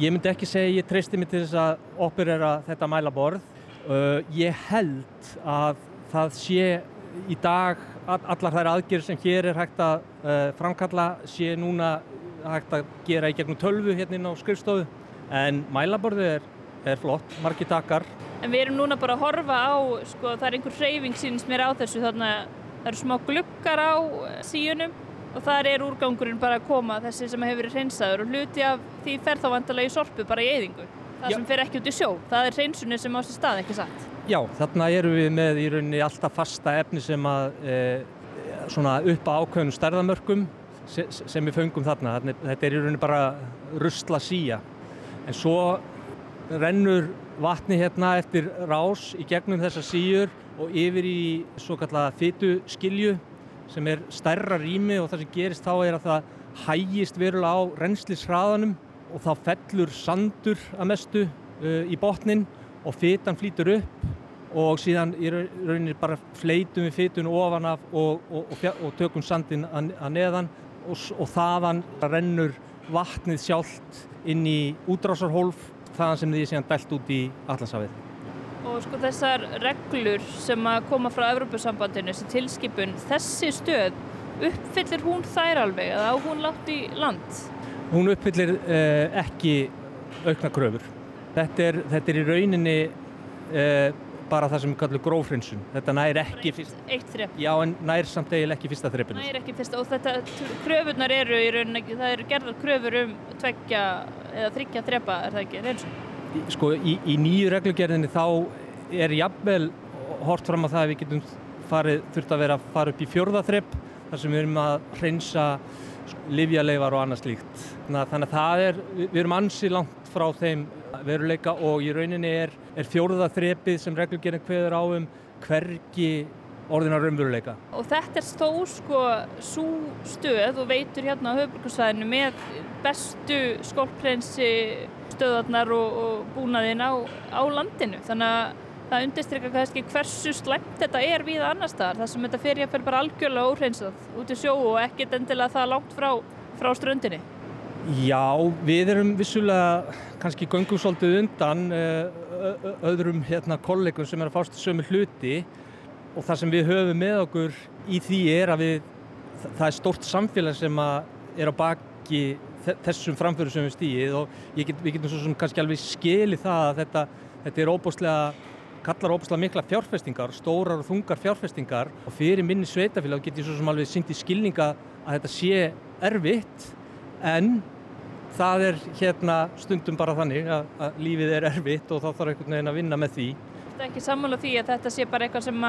ég myndi ekki segja ég treysti mig til þess að operera þetta mælaborð. Uh, ég held að það sé í dag allar þær aðgjör sem hér er hægt að uh, framkalla sé núna hægt að gera í gegnum tölvu hérna inn á skrifstofu en mælaborðið er, er flott, margi takkar. En við erum núna bara að horfa á, sko það er einhver hreyfing síns mér á þessu þannig að það eru smá glukkar á síunum og þar er úrgangurinn bara að koma þessi sem hefur verið hreinsaður og hluti af því fer þá vantilega í sorpu bara í eyðingu. Það Já. sem fer ekki út í sjó, það er hreinsunni sem á sér stað, ekki satt? Já, þarna eru við með í rauninni alltaf fasta efni sem að e, svona upp á ákveðnum stærðamörkum sem við föngum þarna. Þetta er í rauninni bara rusla síja. En svo rennur vatni hérna eftir rás í gegnum þessa síjur og yfir í svo kallega fytu skilju sem er stærra rými og það sem gerist þá er að það hægist verulega á reynslisraðanum og þá fellur sandur að mestu uh, í botnin og fytan flýtur upp og síðan í rauninni bara fleitum við fytun ofan af og, og, og, og tökum sandin að neðan og þaðan rennur vatnið sjálft inn í útrásarhólf þaðan sem þið séðan dælt út í allansafið og sko þessar reglur sem að koma frá Evrópusambandinu, þessi tilskipun, þessi stöð, uppfyllir hún þær alveg eða á hún látt í land? Hún uppfyllir eh, ekki aukna kröfur. Þetta er, þetta er í rauninni eh, bara það sem við kallum grófrinsun. Þetta nær ekki fyrst... Eitt þrepp? Já, en nær samt eiginlega ekki fyrsta þreppinu. Nær ekki fyrsta og þetta, kröfurnar eru í rauninni, það eru gerðar kröfur um tveggja eða þryggja þreppa, er það ekki, reynsun? sko í, í nýju reglugerðinni þá er jafnvel hort fram á það að við getum farið, þurft að vera að fara upp í fjörðaþrepp þar sem við erum að hreinsa livjaleifar og annað slíkt. Þannig að það er, við erum ansi langt frá þeim veruleika og í rauninni er, er fjörðaþreppið sem reglugerðin hverður áum hvergi orðina raunveruleika. Og þetta er stó sko svo stöð og veitur hérna á höfbrukarsvæðinu með bestu skólprensi stöðarnar og, og búnaðin á, á landinu. Þannig að það undirstrykkar kannski hversu slæmt þetta er við annar staðar. Það sem þetta fer ég að fer bara algjörlega óhreinsað út í sjó og ekkert endilega það langt frá, frá ströndinni. Já, við erum vissulega kannski göngum svolítið undan öðrum hérna kollegum sem er að fást sömu hluti. Og það sem við höfum með okkur í því er að við, það er stórt samfélag sem er á baki þessum framföru sem við stýðið og get, við getum svo sem kannski alveg skili það að þetta, þetta er óbúslega kallar óbúslega mikla fjárfestingar, stórar og þungar fjárfestingar. Og fyrir minni sveitafélag get ég svo sem alveg syndi skilninga að þetta sé erfitt. En það er hérna stundum bara þannig að, að lífið er erfitt og þá þarf einhvern veginn að vinna með því. Þetta er ekki sammála því að þetta sé bara eitthvað sem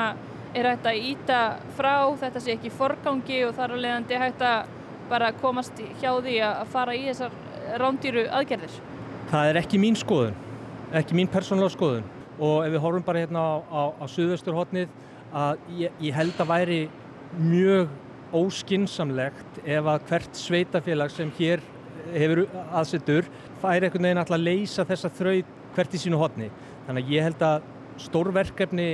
er hægt að íta frá, þetta sé ekki forgangi og þar alveg er hægt að bara komast hjá því að fara í þessar rándýru aðgerðir? Það er ekki mín skoðun, ekki mín persónulega skoðun og ef við horfum bara hérna á, á, á suðausturhóttnið að ég, ég held að væri mjög óskinsamlegt ef að hvert sveitafélag sem hér hefur aðsettur fær einhvern veginn alltaf að leysa þessa þraut hvert í sínu hotni. Þannig að ég held að stórverkefni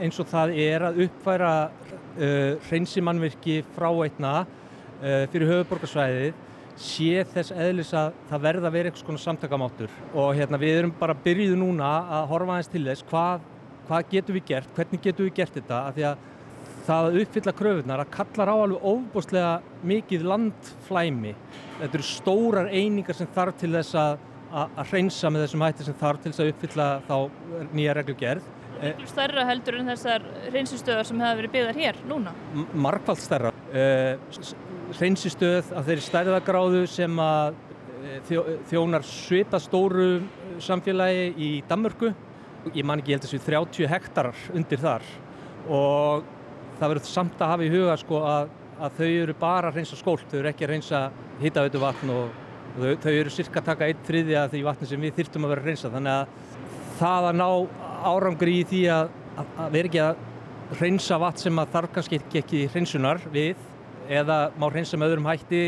eins og það er að uppfæra uh, hreinsimannvirki frá einna uh, fyrir höfuborgarsvæðið sé þess eðlis að það verða að vera eitthvað svona samtakamáttur og hérna við erum bara byrjuð núna að horfa aðeins til þess hvað, hvað getum við gert, hvernig getum við gert þetta af því að það að uppfylla kröfunar að kallar á alveg óbúslega mikið landflæmi þetta eru stórar einingar sem þarf til þess að að hreinsa með þessum hætti sem þarf til þess að uppfylla þá nýja reglugerð Miklu stærra heldur en þessar hreinsistöðar sem hefur verið byggðar hér núna? Markvallt stærra. Uh, hreinsistöð af þeirri stærðagráðu sem að uh, þjónar svipa stóru samfélagi í Danmörku. Ég man ekki, ég held að þessu 30 hektarar undir þar og það verður samt að hafa í huga sko að, að þau eru bara að reynsa skólt, þau eru ekki að reynsa hittaveitu vatn og, Þau, þau eru cirka að taka eitt þriði að því vatni sem við þyrtum að vera að reynsa þannig að það að ná árangri í því að, að, að vera ekki að reynsa vatn sem að þarf kannski ekki, reynsunar við eða má reynsa með öðrum hætti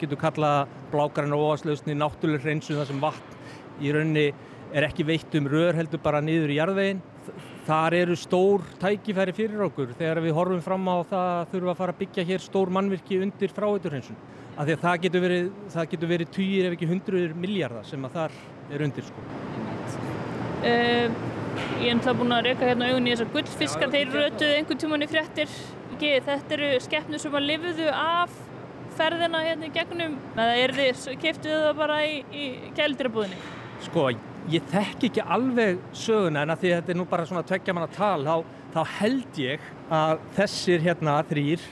getur kalla blákarinn og óaslausni náttúrulega reynsun þar sem vatn í rauninni er ekki veitt um rör heldur bara niður í jarðveginn þar eru stór tækifæri fyrir okkur þegar við horfum fram á það að þurfum að fara að byggja hér stór mannvirki undir fráhætturhensun. Af því að það getur verið, það getur verið týjir ef ekki hundruður miljardar sem að þar er undir sko. Uh, ég er náttúrulega búin að reyka hérna augun í þessar gullfiskar, þeir rötuðu einhvern tíman í fréttir. Þetta eru skeppnur sem að lifuðu af ferðina hérna í gegnum, eða er þið, keftuðu það bara í, í kældirabúðinni? Sko, ég þekk ekki alveg söguna en að því að þetta er nú bara svona tveggja manna tal þá, þá held ég að þessir hérna þrýr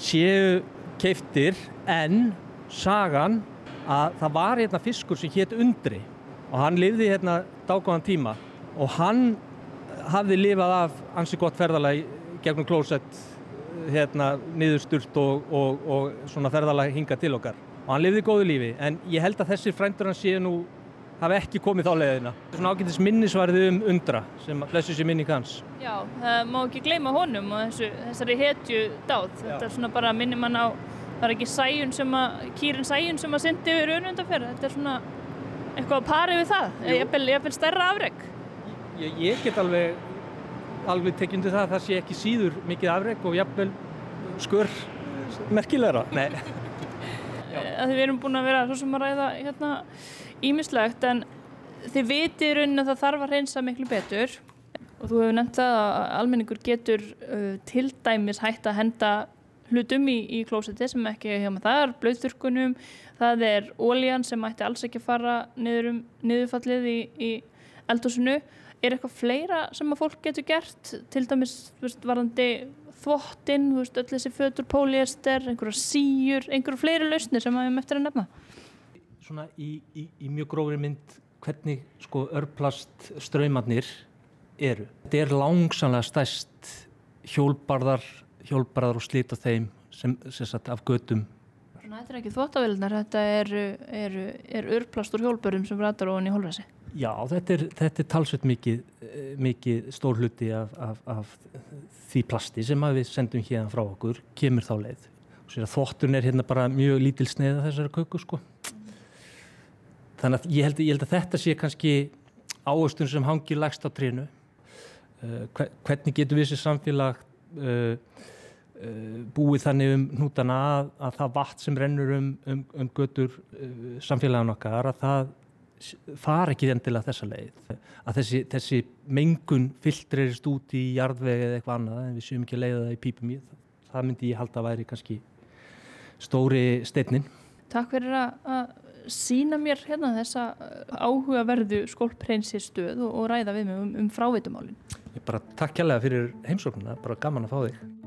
séu keiftir en sagan að það var hérna fiskur sem hétt undri og hann lifði hérna dágóðan tíma og hann hafði lifað af ansi gott ferðalag gegnum klósett hérna niðursturt og, og, og svona ferðalag hinga til okkar. Og hann lifði góðu lífi en ég held að þessir frændur hann séu nú hafi ekki komið þá leiðina. Svona ágættis minnisvarði um undra sem blessu sér minni kanns. Já, það má ekki gleyma honum og þessu, þessari hetju dáð. Þetta er svona bara minnir mann á, það er ekki sæjun sem að, kýrin sæjun sem að syndi yfir önundaferð. Þetta er svona eitthvað að pari við það, ég finn stærra afreg. Ég, ég get alveg, alveg tekjundu það að það sé ekki síður mikið afreg og jafnvel skur merkilegra. Nei. Því við erum búin að vera svo sem að ræða hérna ímislegt en þið vitið raunin að það þarf að reynsa miklu betur og þú hefur nefnt það að almenningur getur uh, til dæmis hægt að henda hlutum í, í klósetti sem ekki maður það er blöðþurkunum, það er ólíjan sem ætti alls ekki að fara niður um niðurfallið í, í eldhúsinu. Er eitthvað fleira sem að fólk getur gert til dæmis veist, varandi þvottinn, öll þessi fötur, póliester, einhverja síur, einhverju fleiri lausnir sem að við hefum eftir að nefna? Svona í, í, í mjög grófri mynd hvernig sko örplast ströymarnir eru. Þetta er langsamlega stæst hjólbarðar, hjólbarðar og slita þeim sem, sem sagt af gödum. Þetta er ekki þvóttavilnar, þetta er, er, er örplast úr hjólbörðum sem rættar ofan í hólfæsi. Já, þetta er, þetta er talsveit mikið, mikið stór hluti af, af, af því plasti sem við sendum hérna frá okkur, kemur þá leið. Þvóttun er hérna bara mjög lítil sneiða þessari köku sko þannig að ég held, ég held að þetta sé kannski áherslu sem hangir lagst á trínu uh, hvernig getur við þessi samfélag uh, uh, búið þannig um hnútana að, að það vatn sem rennur um, um, um götur samfélagan okkar að það far ekki endilega þessa leið. Að þessi, þessi mengun filtrerist út í jarðvegi eða eitthvað annað en við séum ekki að leiða það í pípum í það. Myndi ég halda að væri kannski stóri stefnin Takk fyrir að sína mér hérna þessa uh, áhugaverðu skólpreinsi stöð og, og ræða við mig um, um frávitumálinn. Ég bara takk kjærlega fyrir heimsóknuna, bara gaman að fá þig.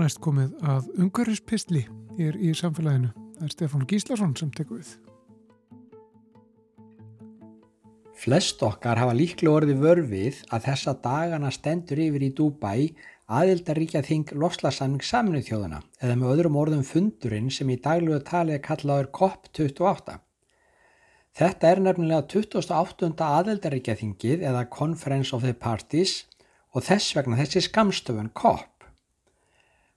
Næst komið að umhverfispistli er í samfélaginu. Það er Stefán Gíslason sem tekur við. Flest okkar hafa líklega orðið vörfið að þessa dagana stendur yfir í Dubai aðildaríkja þing lofslagssamning saminuð þjóðana eða með öðrum orðum fundurinn sem í dagluðu talið kallaður COP28. Þetta er nefnilega 28. aðildaríkja þingið eða Conference of the Parties og þess vegna þessi skamstöfun COP.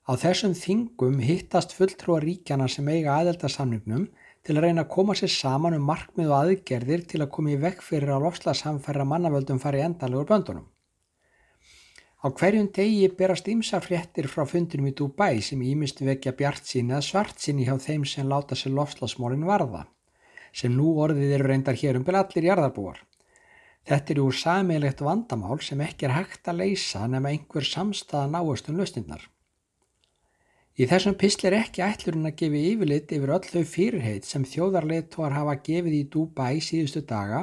Á þessum þingum hittast fulltrúar ríkjana sem eiga aðeldarsamningnum til að reyna að koma sér saman um markmið og aðgerðir til að koma í vekk fyrir að lofslagssamferra mannavöldum fari endalegur böndunum. Á hverjum degi berast ymsa fréttir frá fundinum í Dubai sem ímist vekja bjart sín eða svart sín hjá þeim sem láta sér lofslagsmólin varða, sem nú orðið eru reyndar hér um byrja allir jarðarbúar. Þetta eru úr samilegt vandamál sem ekki er hægt að leysa nema einhver samstaða náast um löstinnar. Í þessum pisl er ekki ætlurinn að gefa yfirlit yfir öll þau fyrirheit sem þjóðarleitóar hafa gefið í Dubai síðustu daga,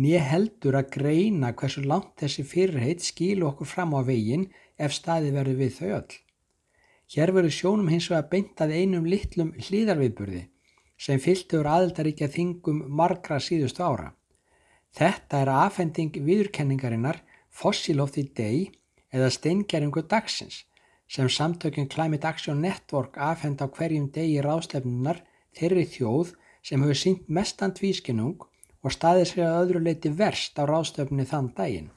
nýja heldur að greina hversu langt þessi fyrirheit skilu okkur fram á veginn ef staði verður við þau öll. Hér verður sjónum hins vegar beintað einum litlum hlýðarviðburði sem fylgtur aðeldaríkja þingum margra síðustu ára. Þetta er aðfending viðurkenningarinnar Fossil of the Day eða steingeringu dagsins sem samtökjum Climate Action Network aðfend á hverjum degi ráðslefnunar þeirri þjóð sem hefur sínt mestan tvískinung og staðið sér að öðru leiti verst á ráðstöfni þann daginn.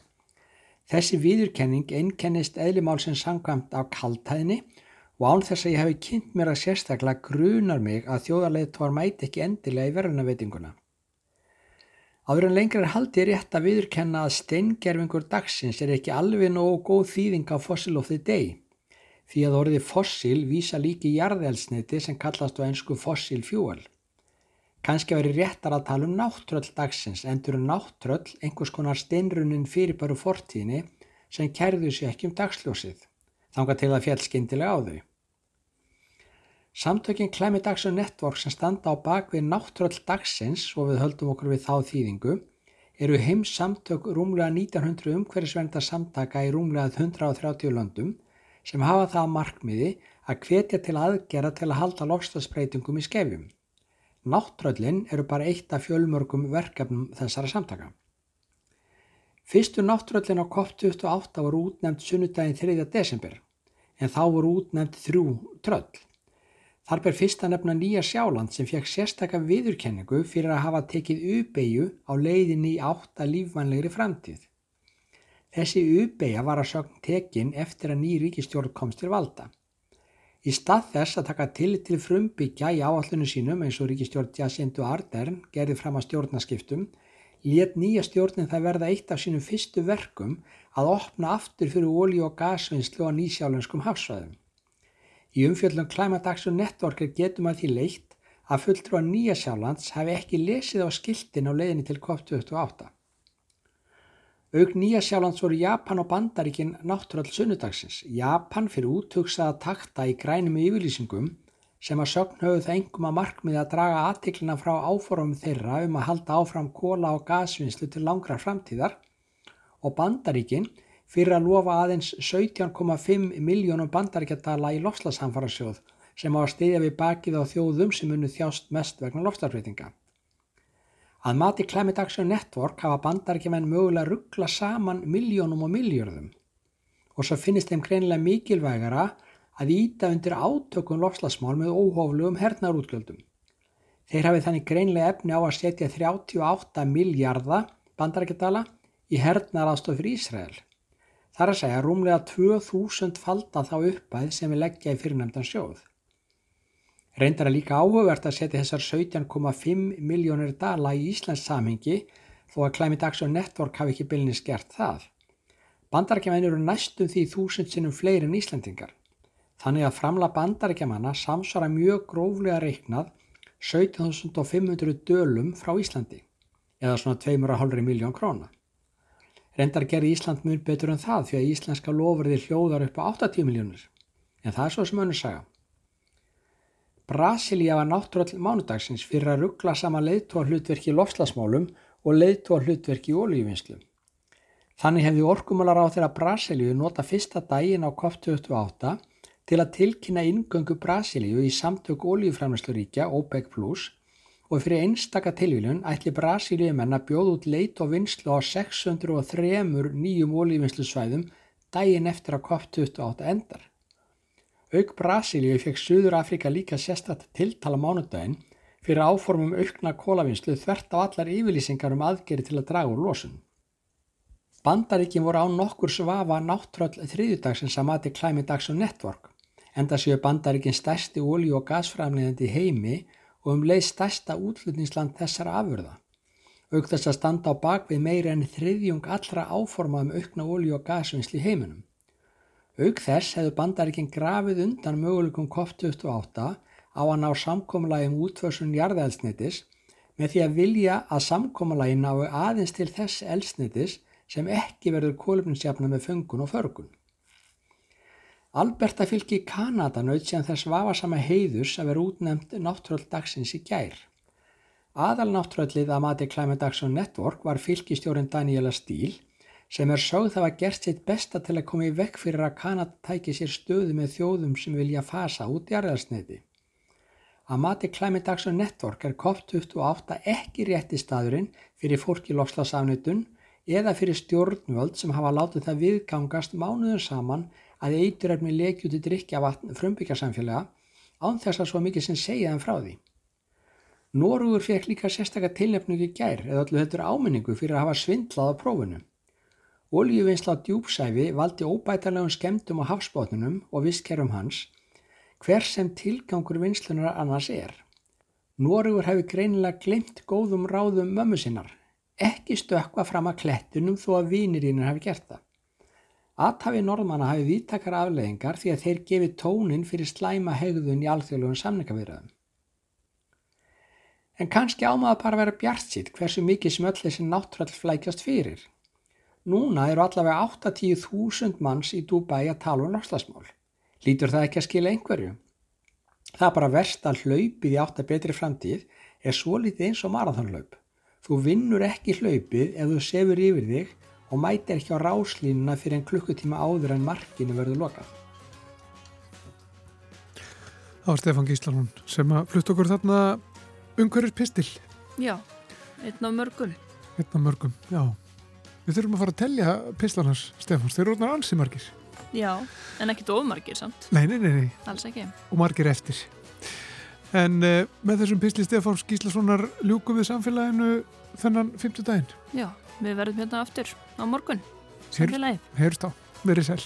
Þessi viðurkenning einkennist eðlimálsins sangkvæmt á kaltæðni og án þess að ég hefi kynnt mér að sérstaklega grunar mig að þjóðarleitóar mæti ekki endilega í verðunaveitinguna. Áður en lengur er haldið rétt að viðurkenna að steingerfingur dagsins er ekki alveg nógu góð þýðing á fossil of the day því að orðið fossil vísa líki jarðelsniti sem kallast á einsku fossil fuel. Kanski veri réttar að tala um náttröll dagsins endur um náttröll einhvers konar steinrunin fyrirbæru fortíðinni sem kærðu sér ekki um dagsljósið, þanga til að fjall skindilega á þau. Samtökinn Climate Action Network sem standa á bakvið náttröll dagsins og við höldum okkur við þá þýðingu eru heims samtök rúmlega 1900 umhverfisvernda samtaka í rúmlega 130 löndum sem hafa það markmiði að hvetja til aðgera til að halda lofstafsbreytingum í skefjum. Náttröllin eru bara eitt af fjölmörgum verkefnum þessara samtaka. Fyrstu náttröllin á COP28 voru útnefnd sunnudaginn 3. desember en þá voru útnefnd þrjú tröll. Þar ber fyrst að nefna Nýja Sjáland sem fekk sérstakka viðurkenningu fyrir að hafa tekið U-beigju á leiðinni í átta lífvænlegri framtíð. Þessi U-beigja var að sögn tekin eftir að ný ríkistjórn komst til valda. Í stað þess að taka til til frumbyggja í áallinu sínum eins og ríkistjórn Jacindu Ardern gerði fram að stjórnaskiptum, let nýja stjórnin það verða eitt af sínum fyrstu verkum að opna aftur fyrir ólí og gasvinnslu á nýsjálenskum hafsvæðum. Í umfjöldum Climate Action Network er getum að því leitt að fulltrúa Nýja Sjálands hafi ekki lesið á skiltin á leiðinni til COP28. Aug Nýja Sjálands voru Japan og Bandaríkin náttúrall sunnudagsins. Japan fyrir úthugsaða takta í grænum yfirlýsingum sem að sögn höfðu það engum að markmiði að draga aðtiklina frá áformum þeirra um að halda áfram kóla og gasvinnslu til langra framtíðar og Bandaríkin fyrir að lofa aðeins 17,5 miljónum bandaríkjadala í lofslagshamfarasjóð sem á að stiðja við bakið á þjóðum sem unnu þjást mest vegna lofslagsbreytinga. Að mati Climate Action Network hafa bandaríkjaman mögulega ruggla saman miljónum og miljörðum og svo finnist þeim greinilega mikilvægara að íta undir átökum lofslagsmál með óhóflugum hernarútgjöldum. Þeir hafi þannig greinlega efni á að setja 38 miljardar bandarækjadala í hernaðarástöð fyrir Ísrael. Þar að segja rúmlega 2000 falda þá uppæð sem við leggja í fyrirnæmdan sjóð. Reyndar að líka áhugavert að setja þessar 17,5 miljónir dala í Íslands samhengi þó að Climate Action Network hafi ekki bylni skert það. Bandarækjaman eru næstum því þúsund sinnum fleiri en Íslandingar. Þannig að framla bandarækjamanna samsvara mjög gróflega reiknað 17.500 dölum frá Íslandi eða svona 2,5 miljón króna. Reyndar gerði Ísland mjög betur en það því að íslenska lofurði hljóðar upp á 80 miljónir. En það er svo sem önnur saga. Brasilia var náttúrull mánudagsins fyrir að ruggla sama leiðtóa hlutverki lofslagsmálum og leiðtóa hlutverki í ólíuvinnslu. Þannig hefði orkumálar á þeirra Brasilíu nota fyrsta daginn á COP28 til að tilkynna ingöngu Brasilíu í samtök ólíufræmnesluríkja OPEC Plus og fyrir einstaka tilvílun ætli Brasilíumenn að bjóða út leit og vinslu á 603 nýjum ólífinslusvæðum daginn eftir að COP28 endar. Auk Brasilíu fekk Suður Afrika líka sérstætt tiltala mánudaginn fyrir áformum aukna kólavinslu þvert á allar yfirlýsingar um aðgeri til að draga úr losun. Bandaríkin voru á nokkur svafa náttröll þriðjudagsins að mati Climate Action Network, enda séu Bandaríkin stærsti ólí- og gasframleðandi heimi og um leið stærsta útlutningsland þessara afurða. Þess að standa á bakvið meira enn þriðjung allra áformað um aukna ólí og gasvinnsli heiminum. Auk þess hefðu bandaríkinn grafið undan möguleikum COP28 á að ná samkómalagi um útförsun jarðaelsnitis með því að vilja að samkómalagi nái aðeins til þess elsnitis sem ekki verður kólumninsjafna með fengun og förgun. Alberta fylgi Kanada naut sem þess vafasama heiðurs að vera útnefnd náttúröld dagsins í gær. Aðal náttúröldlið að mati Climate Action Network var fylgistjórin Daniela Stíl sem er sögð það var gert sitt besta til að koma í vekk fyrir að Kanada tæki sér stöðu með þjóðum sem vilja fasa út jarðarsneiti. Að mati Climate Action Network er COP28 ekki rétti staðurinn fyrir fólki lokslasafnutun eða fyrir stjórnvöld sem hafa látið það viðgangast mánuðum saman að eiturefni lekjúti drikja vatn frumbyggjarsamfélaga án þess að svo mikið sem segja þeim frá því. Norúur fekk líka sérstakar tilnefningu gær eða öllu þetta áminningu fyrir að hafa svindlað á prófunum. Oljuvinnsla á djúpsæfi valdi óbætarlegum skemdum á hafsbótnunum og vistkerfum hans hver sem tilgangur vinslunar annars er. Noregur hefur greinilega glemt góðum ráðum mömmu sinnar, ekki stökka fram að klettunum þó að vinirínir hefur gert það. Aðhafi norðmanna hafi vittakar afleðingar því að þeir gefi tónin fyrir slæma hegðun í alþjóðlegum samningavirðaðum. En kannski ámaða bara vera bjart sitt hversu mikið sem öll þessi náttúrall flækjast fyrir. Núna eru allavega 80.000 manns í Dubai að tala um náttúrlasmál. Lítur það ekki að skila einhverju? Það er bara verst að hlaupið í átt að betri framtíð er svo litið eins og marathonlaup. Þú vinnur ekki hlaupið ef þú sefur yfir þig og mætir ekki á ráslínuna fyrir en klukkutíma áður en markinu verður lokað. Það var Stefán Gíslarún sem að flutt okkur þarna umhverjur pistil. Já, einn af mörgum. Einn af mörgum, já. Við þurfum að fara að tellja pislarnas, Stefáns. Þeir eru orðnar ansi margir. Já, en ekkit ofmargir samt. Nei, nei, nei, nei. Alls ekki. Og margir eftir. En uh, með þessum pisli Stefáns Gíslasonar ljúkum við samfélaginu þennan fymtu daginn. Já, við verðum hérna aftur á morgun. Samfélagi. Heyrst á. Verið sæl.